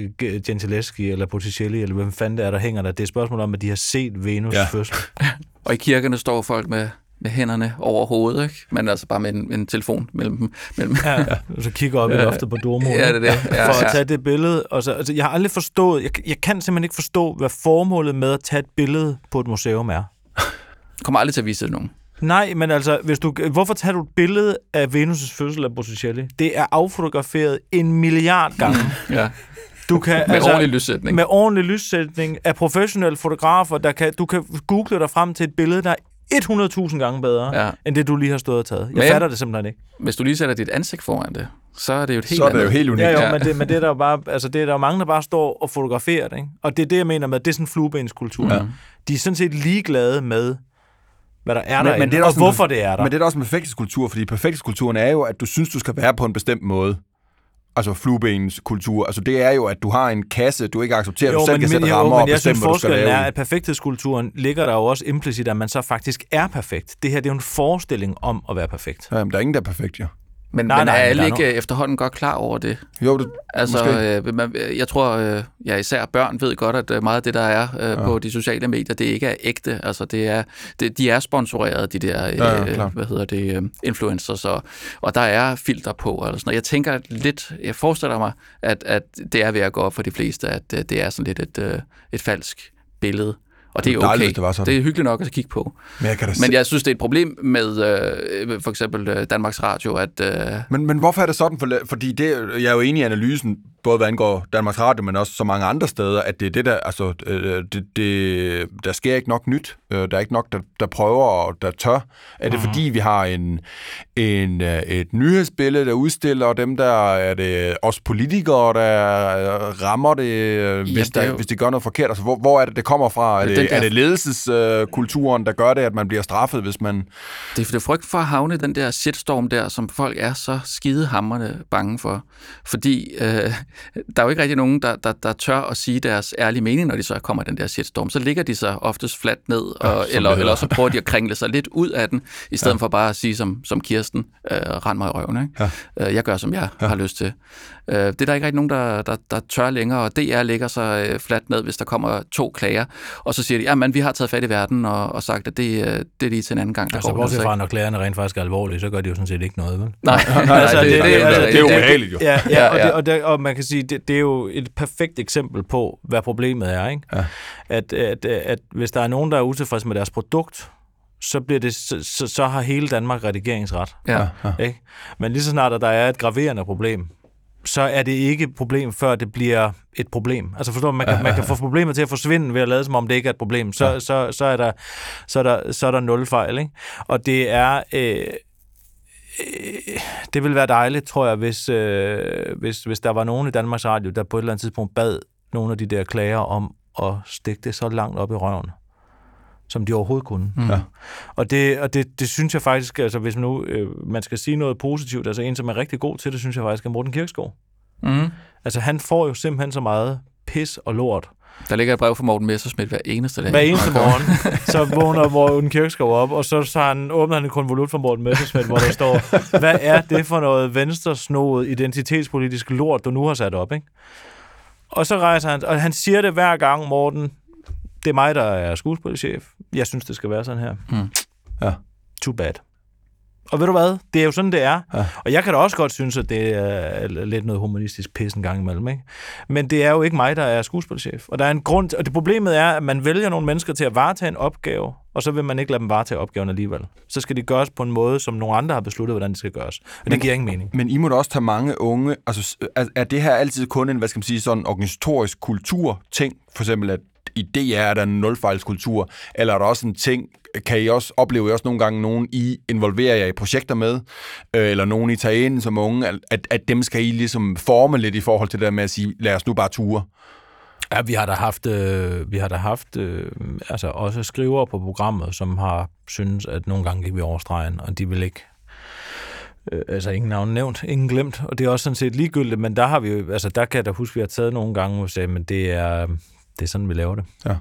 Gentileschi eller Botticelli, eller hvem fanden det er, der hænger der. Det er et spørgsmål om, at de har set Venus Ja. fødsel. Og i kirkerne står folk med, med hænderne over hovedet, ikke? men altså bare med en, en telefon mellem dem. Mellem. Ja, ja. Og så kigger op i loftet på Dormo. Ja, det det. Ja, for at tage det billede. Og så, altså, jeg har aldrig forstået, jeg, jeg kan simpelthen ikke forstå, hvad formålet med at tage et billede på et museum er. kommer aldrig til at vise det nogen. Nej, men altså, hvis du, hvorfor tager du et billede af Venus' fødsel af Botticelli? Det er affotograferet en milliard gange. Ja. Du kan, Med altså, ordentlig lyssætning. med ordentlig lyssætning af professionelle fotografer, der kan, du kan google dig frem til et billede, der er 100.000 gange bedre, Ja. ja. end det, du lige har stået og taget. Jeg Men- fatter det simpelthen ikke. Hvis du lige sætter dit ansigt foran det, så er det jo et helt Så er det andet. jo helt unikt. Ja, jo, Ja. men det, men det er der jo bare, altså det er der jo mange, der bare står og fotograferer det, ikke? Og det er det, jeg mener med, det er sådan en fluebenskultur. Ja. De er sådan set ligeglade med, hvad der er Men- der, men det er og også en- hvorfor det er der. Men det er også en perfekthedskultur, fordi perfekthedskulturen er jo, at du synes, du skal være på en bestemt måde. Altså fluebenens kultur. Altså det er jo, at du har en kasse, du ikke accepterer, at du selv kan sætte jo, rammer og men jeg bestemme, synes, hvad du skal lave. er, at perfekthedskulturen ligger der jo også implicit, at man så faktisk er perfekt. Det her, det er jo en forestilling om at være perfekt. Jamen, der er ingen, der er perfekt, jo. Men, Nej, men nej, er alle ikke øh, efterhånden godt klar over det? Jo, det, Altså, Måske. øh, man, jeg tror, øh, ja, især børn ved godt, at øh, meget af det, der er øh, ja. på de sociale medier, det ikke er ægte. Altså, det er, det, de er sponsoreret, de der, øh, Ja, ja, klart. hvad hedder det, øh, influencers, og, og der er filter på. Eller sådan. noget. Jeg tænker lidt, jeg forestiller mig, at, at det er ved at gå op for de fleste, at øh, det er sådan lidt et, øh, et falsk billede. Og det er Det er okay. det var sådan. det er hyggeligt nok at kigge på. men jeg kan da Men se- jeg synes, det er et problem med øh, for eksempel øh, Danmarks Radio, at øh, Men, men hvorfor er det sådan? For, fordi det, jeg er jo enig i analysen, både hvad angår Danmarks Radio, men også så mange andre steder, at det er det der, altså, øh, det, det, der sker ikke nok nyt. Øh, Der er ikke nok, der, der prøver og der tør. Er det fordi, vi har en, en, øh, et nyhedsbillede, der udstiller, og dem der er det os politikere, der øh, rammer det, hvis, det er der, jo- hvis de gør noget forkert? Altså, hvor, hvor er det, det kommer fra? Er Den det, der- er det ledelseskulturen, der gør det, at man bliver straffet, hvis man... Det er, det er frygt for at havne den der shitstorm der, som folk er så skidehamrende bange for. Fordi øh, der er jo ikke rigtig nogen, der, der, der tør at sige deres ærlige mening, når de så kommer den der shitstorm. Så ligger de sig oftest fladt ned, og, ja, det eller, eller så prøver de at kringle sig lidt ud af den, i stedet ja. for bare at sige som, som Kirsten, øh, rend mig i røven. Ikke? Ja. Øh, jeg gør, som jeg ja. har lyst til. Øh, det er der ikke rigtig nogen, der, der, der tør længere, og DR ligger sig øh, fladt ned, hvis der kommer to klager, og så siger de, ja, vi har taget fat i verden og, og sagt, at det, øh, det er lige til en anden gang. Der Altså, går bortset altså fra, når klagerne rent faktisk er alvorlige, så gør de jo sådan set ikke noget, vel? Nej, nej, nej, Altså, det, det, det- altså, det, det er jo ubehageligt, jo. Ja, ja, Ja, og, ja. det, og, det, og man kan sige, det, det er jo et perfekt eksempel på, hvad problemet er, ikke? Ja. At, at, at hvis der er nogen, der er utilfredse med deres produkt, så, bliver det, så, så, så har hele Danmark redigeringsret. Ja. Ikke? Men lige så snart, at der er et graverende problem, så er det ikke et problem, før det bliver et problem. Altså forstår du, man kan, man kan få problemet til at forsvinde ved at lade som om det ikke er et problem. Så, så, så, er, der, så, er, der, så er der nul fejl. Ikke? Og det er... Øh, øh, det ville være dejligt, tror jeg, hvis, øh, hvis, hvis der var nogen i Danmarks Radio, der på et eller andet tidspunkt bad nogle af de der klager om at stikke det så langt op i røven, som de overhovedet kunne. Mm. Ja. Og, det, og det, det synes jeg faktisk, altså hvis man nu øh, man skal sige noget positivt, altså en, som er rigtig god til det, synes jeg faktisk er Morten Kirkskov. Mm. Altså han får jo simpelthen så meget pis og lort. Der ligger et brev fra Morten Messersmith hver eneste dag. Hver eneste morgen, så vågner Morten Kirkskov op, og så, så han, åbner han en konvolut fra Morten Messersmith, hvor der står, hvad er det for noget venstresnoet identitetspolitisk lort, du nu har sat op, ikke? Og så rejser han, og han siger det hver gang, Morten, det er mig, der er skuespilchef. Jeg synes, det skal være sådan her. Mm. Ja. Too bad. Og ved du hvad? Det er jo sådan, det er. Ja. Og jeg kan da også godt synes, at det er lidt noget humanistisk pis en gang imellem. Ikke? Men det er jo ikke mig, der er skuespilchef. Og der er en grund, til- og det problemet er, at man vælger nogle mennesker til at varetage en opgave, og så vil man ikke lade dem varetage opgaven alligevel. Så skal det gøres på en måde, som nogle andre har besluttet, hvordan det skal gøres. Og det giver ingen mening. Men I må da også tage mange unge... Altså, er, er det her altid kun en, hvad skal man sige, sådan organisatorisk kultur-ting? For eksempel, at i DR er der en nulfejlskultur, eller er der også en ting, kan I også opleve I også nogle gange nogen, I involverer jer i projekter med, øh, eller nogen I tager ind som unge, at- at, dem skal I ligesom forme lidt i forhold til det der med at sige, lad os nu bare ture. Ja, vi har da haft, øh, vi har da haft øh, altså også skrivere på programmet, som har synes at nogle gange gik vi over stregen, og de vil ikke Øh, altså ingen navn nævnt, ingen glemt, og det er også sådan set ligegyldigt, men der har vi jo, altså der kan jeg da huske, vi har taget nogle gange, hvor vi sagde, men det er, det er sådan, vi laver det. Ja.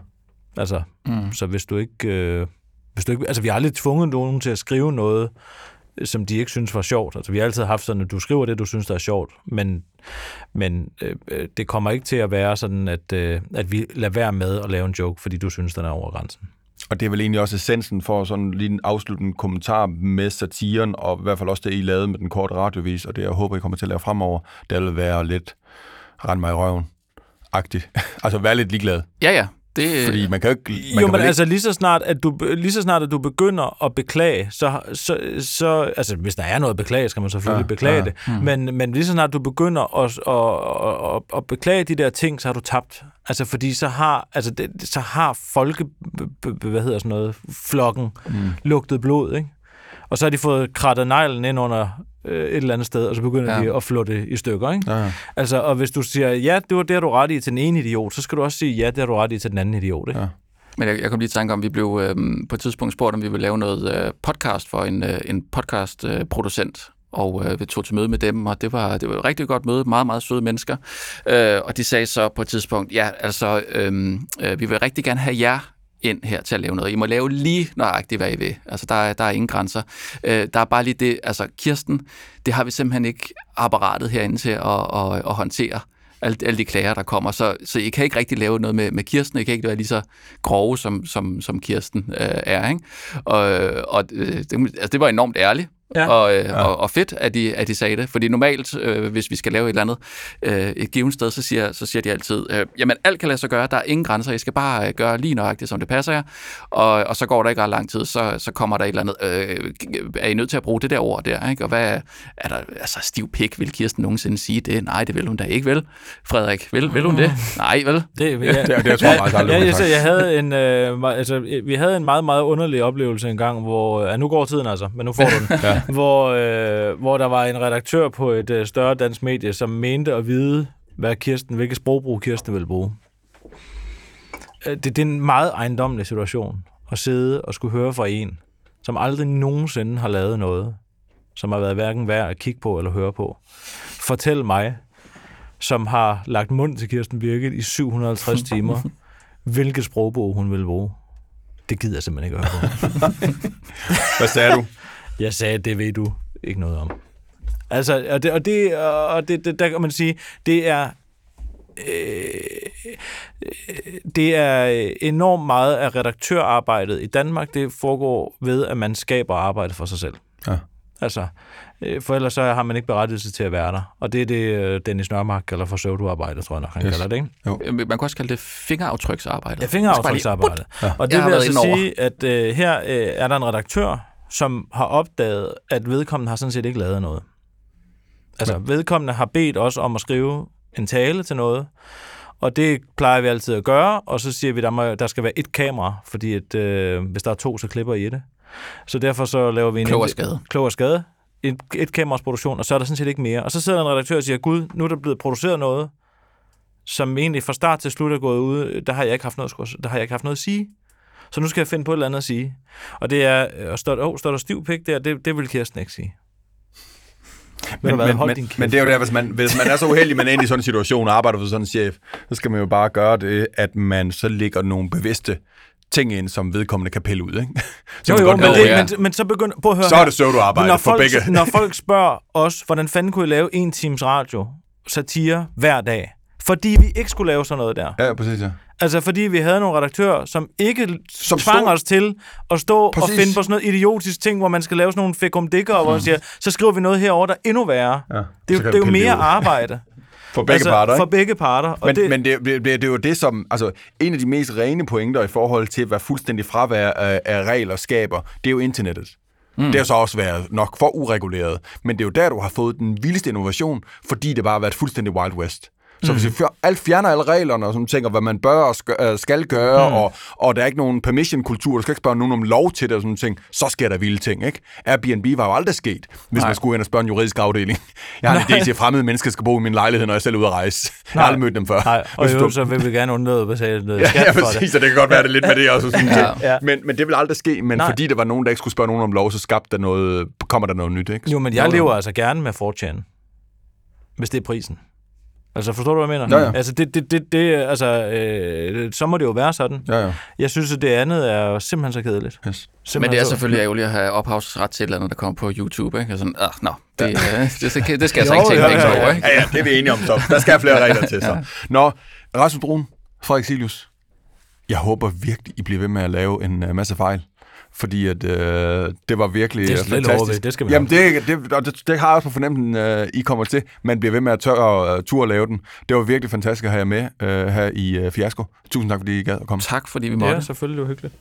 Altså, Mm. så hvis du ikke, øh, hvis du ikke, altså vi har aldrig tvunget nogen til at skrive noget, som de ikke synes var sjovt. Altså vi har altid haft sådan, at du skriver det, du synes, der er sjovt, men, men øh, øh, det kommer ikke til at være sådan, at, øh, at vi lader være med at lave en joke, fordi du synes, den er over grænsen. Og det er vel egentlig også essensen for sådan lige en afsluttende kommentar med satiren, og i hvert fald også det, I lavede med den korte radiovis, og det, jeg håber, I kommer til at lave fremover, det vil være lidt rend mig i røven agtigt. altså være lidt ligeglad. Ja, ja. Det, Fordi man kan jo ikke... Man jo, kan men vel altså lige så snart, at du, lige så snart, at du begynder at beklage, så, så, så altså hvis der er noget at beklage, skal man selvfølgelig Ja, beklage ja. ja. det, mm. men, men lige så snart du begynder at, at, at, at beklage de der ting, så har du tabt. Altså fordi så har, altså det, så har folke, b- b- hvad hedder sådan noget, flokken mm. lugtet blod, ikke? Og så har de fået krattet neglen ind under øh, et eller andet sted, og så begynder Ja. de at flå det i stykker, ikke? Ja, ja. Altså, og hvis du siger, ja, det var det, har du ret i til den ene idiot, så skal du også sige, ja, det har du ret i til den anden idiot, ikke? Ja. Men jeg, jeg kom lige i tanke om, vi blev øh, på et tidspunkt spurgt, om vi ville lave noget øh, podcast for en, øh, en podcastproducent. Øh, producent. og øh, vi tog til møde med dem, og det var, det var et rigtig godt møde, meget, meget søde mennesker. Øh, og de sagde så på et tidspunkt, ja, altså, øh, øh, vi vil rigtig gerne have jer ind her til at lave noget. I må lave lige nøjagtigt, hvad I vil. Altså, der der er ingen grænser. Øh, der er bare lige det, altså, Kirsten, det har vi simpelthen ikke apparatet herinde til at, at, at håndtere alle, alle de klager, der kommer. Så, så I kan ikke rigtig lave noget med, med Kirsten. I kan ikke være lige så grove, som, som, som Kirsten øh, er. Ikke? Og, og øh, det, altså, det var enormt ærligt. Ja. Og, øh, og, og fedt, at de, at de sagde det. Fordi normalt, øh, hvis vi skal lave et eller andet øh, et givet sted, så siger, så siger de altid, øh, jamen alt kan lade sig gøre, der er ingen grænser, I skal bare øh, gøre lige nøjagtigt, som det passer jer. Og, og så går der ikke ret lang tid, så, så kommer der et eller andet, øh, er I nødt til at bruge det der ord der, ikke? Og hvad er der, altså stiv pik, vil Kirsten nogensinde sige det? Nej, det vil hun da ikke, vel? Frederik, vil, vil hun det? Nej, vel? Det, ja, det- det tror jeg faktisk aldrig, ja, jeg, sagt. jeg havde en, øh, altså, vi havde en meget, meget underlig oplevelse en gang, hvor, ja, nu går tiden altså, men nu får du den, ja. hvor, øh, hvor der var en redaktør på et øh, større dansk medie, som mente at vide, hvad Kirsten, hvilket sprogbrug Kirsten ville bruge. Øh, Det, det er en meget ejendommelig situation at sidde og skulle høre fra en, som aldrig nogensinde har lavet noget, som har været hverken værd at kigge på eller høre på. Fortæl mig, som har lagt mund til Kirsten Birgit i 750 timer, hvilket sprogbrug hun vil bruge. Det gider jeg simpelthen ikke at høre på. Hvad sagde du? Jeg sagde, det ved du ikke noget om. Altså, og det, og det, og det, det der kan man sige, det er, øh, øh, det er enormt meget af redaktørarbejdet i Danmark, det foregår ved, at man skaber arbejde for sig selv. Ja. Altså, øh, for ellers så har man ikke berettigelse til at være der. Og det er det, øh, Dennis Nørmark kalder for pseudoarbejde, tror jeg nok, han Yes. kalder det, ikke? Øh, Man kan også kalde det fingeraftryksarbejde. Ja, fingeraftryksarbejde. Og det Jeg vil altså sige, at øh, her øh, er der en redaktør, som har opdaget, at vedkommende har sådan set ikke lavet noget. Altså, vedkommende har bedt os om at skrive en tale til noget, og det plejer vi altid at gøre, og så siger vi, der, må, der skal være et kamera, fordi at, øh, hvis der er to, så klipper I det. Så derfor så laver vi en... Klog og skade. Klog og skade. Et, et kameras produktion, og så er der sådan set ikke mere. Og så sidder der en redaktør og siger, gud, nu er der blevet produceret noget, som egentlig fra start til slut er gået ud, der har jeg ikke haft noget, der har jeg ikke haft noget at sige. Så nu skal jeg finde på et eller andet at sige. Og det er, og står, oh, står der stiv pik der, det, det vil Kirsten ikke sige. Men, men, men, din kæft. men det er jo der, hvis man, hvis man er så uheldig, man er inde i sådan en situation og arbejder for sådan en chef, så skal man jo bare gøre det, at man så lægger nogle bevidste ting ind, som vedkommende kan pille ud, ikke? Så Jo, jo, godt men, det, ja. men, men så begynder... Prøv at høre Så er det pseudoarbejde når for folk, begge. når folk spørger os, hvordan fanden kunne I lave en times radio, satire, hver dag? Fordi vi ikke skulle lave sådan noget der. Ja, præcis, ja. Altså fordi vi havde nogle redaktører, som ikke Som tvang stod- os til at stå Præcis. Og finde på sådan noget idiotisk ting, hvor man skal lave sådan nogle fekumdikker, mm. hvor man siger, så skriver vi noget herover der er endnu værre. ja. Det er, det er jo mere arbejde. For begge parter, For ikke? begge parter. Og Men, det, det... men det, det, det er jo det, som... Altså, en af de mest rene pointer i forhold til, hvad fuldstændig fravær af, af regler skaber, det er jo internettet. Mm. Det har så også været nok for ureguleret. Men det er jo der, du har fået den vildeste innovation, fordi det bare har været fuldstændig Wild West. Så hvis vi alt fjerner alle reglerne, og sådan tænker, hvad man bør og skal, øh, skal gøre, mm. og, og der er ikke nogen permission-kultur, du skal ikke spørge nogen om lov til det, og sådan ting, så sker der vilde ting, ikke? Airbnb var jo aldrig sket, hvis Nej. man skulle ind og spørge en juridisk afdeling. Jeg har en idé til, at fremmede mennesker skal bo i min lejlighed, når jeg selv er ude at rejse. Jeg har aldrig mødt dem før. Nej, og jo, så vil vi gerne undlade at betale noget Ja, skat ja, for præcis, det. så det kan godt være, det lidt med det også. Sådan Ja. ja. Ja. men, men det vil aldrig ske, men Nej. fordi der var nogen, der ikke skulle spørge nogen om lov, så skabte der noget, kommer der noget nyt, ikke? Jo, men jeg lever altså gerne med 4chan, hvis det er prisen. Altså, forstår du, hvad jeg mener? Ja, ja. Altså, det, det, det, det, altså øh, så må det jo være sådan. Ja, ja. Jeg synes, at det andet er simpelthen så kedeligt. Yes. Simpelthen Men det er så- selvfølgelig ærgerligt at have ophavsret til et eller andet, der kommer på YouTube. Ikke? Og sådan, ah, nå, det, øh, det, skal, det skal jeg så Jo, ikke tænke ja, penge ja, over. ja. Ikke? Ja, ja, det er vi enige om så. Der skal flere regler til så. Nå, Rasmus Brun, Frederik Silius, jeg håber virkelig, I bliver ved med at lave en uh, masse fejl. Fordi at, øh, det var virkelig Det er øh, slet fantastisk. over ved. Det skal vi Jamen, det, det, og det, det har jeg også på fornemmelsen, øh, I kommer til. Man bliver ved med at tør uh, tur at lave den. Det var virkelig fantastisk at have jer med øh, her i uh, Fiasko. Tusind tak, fordi I gad at komme. Tak, fordi vi Det måtte. er selvfølgelig jo hyggeligt.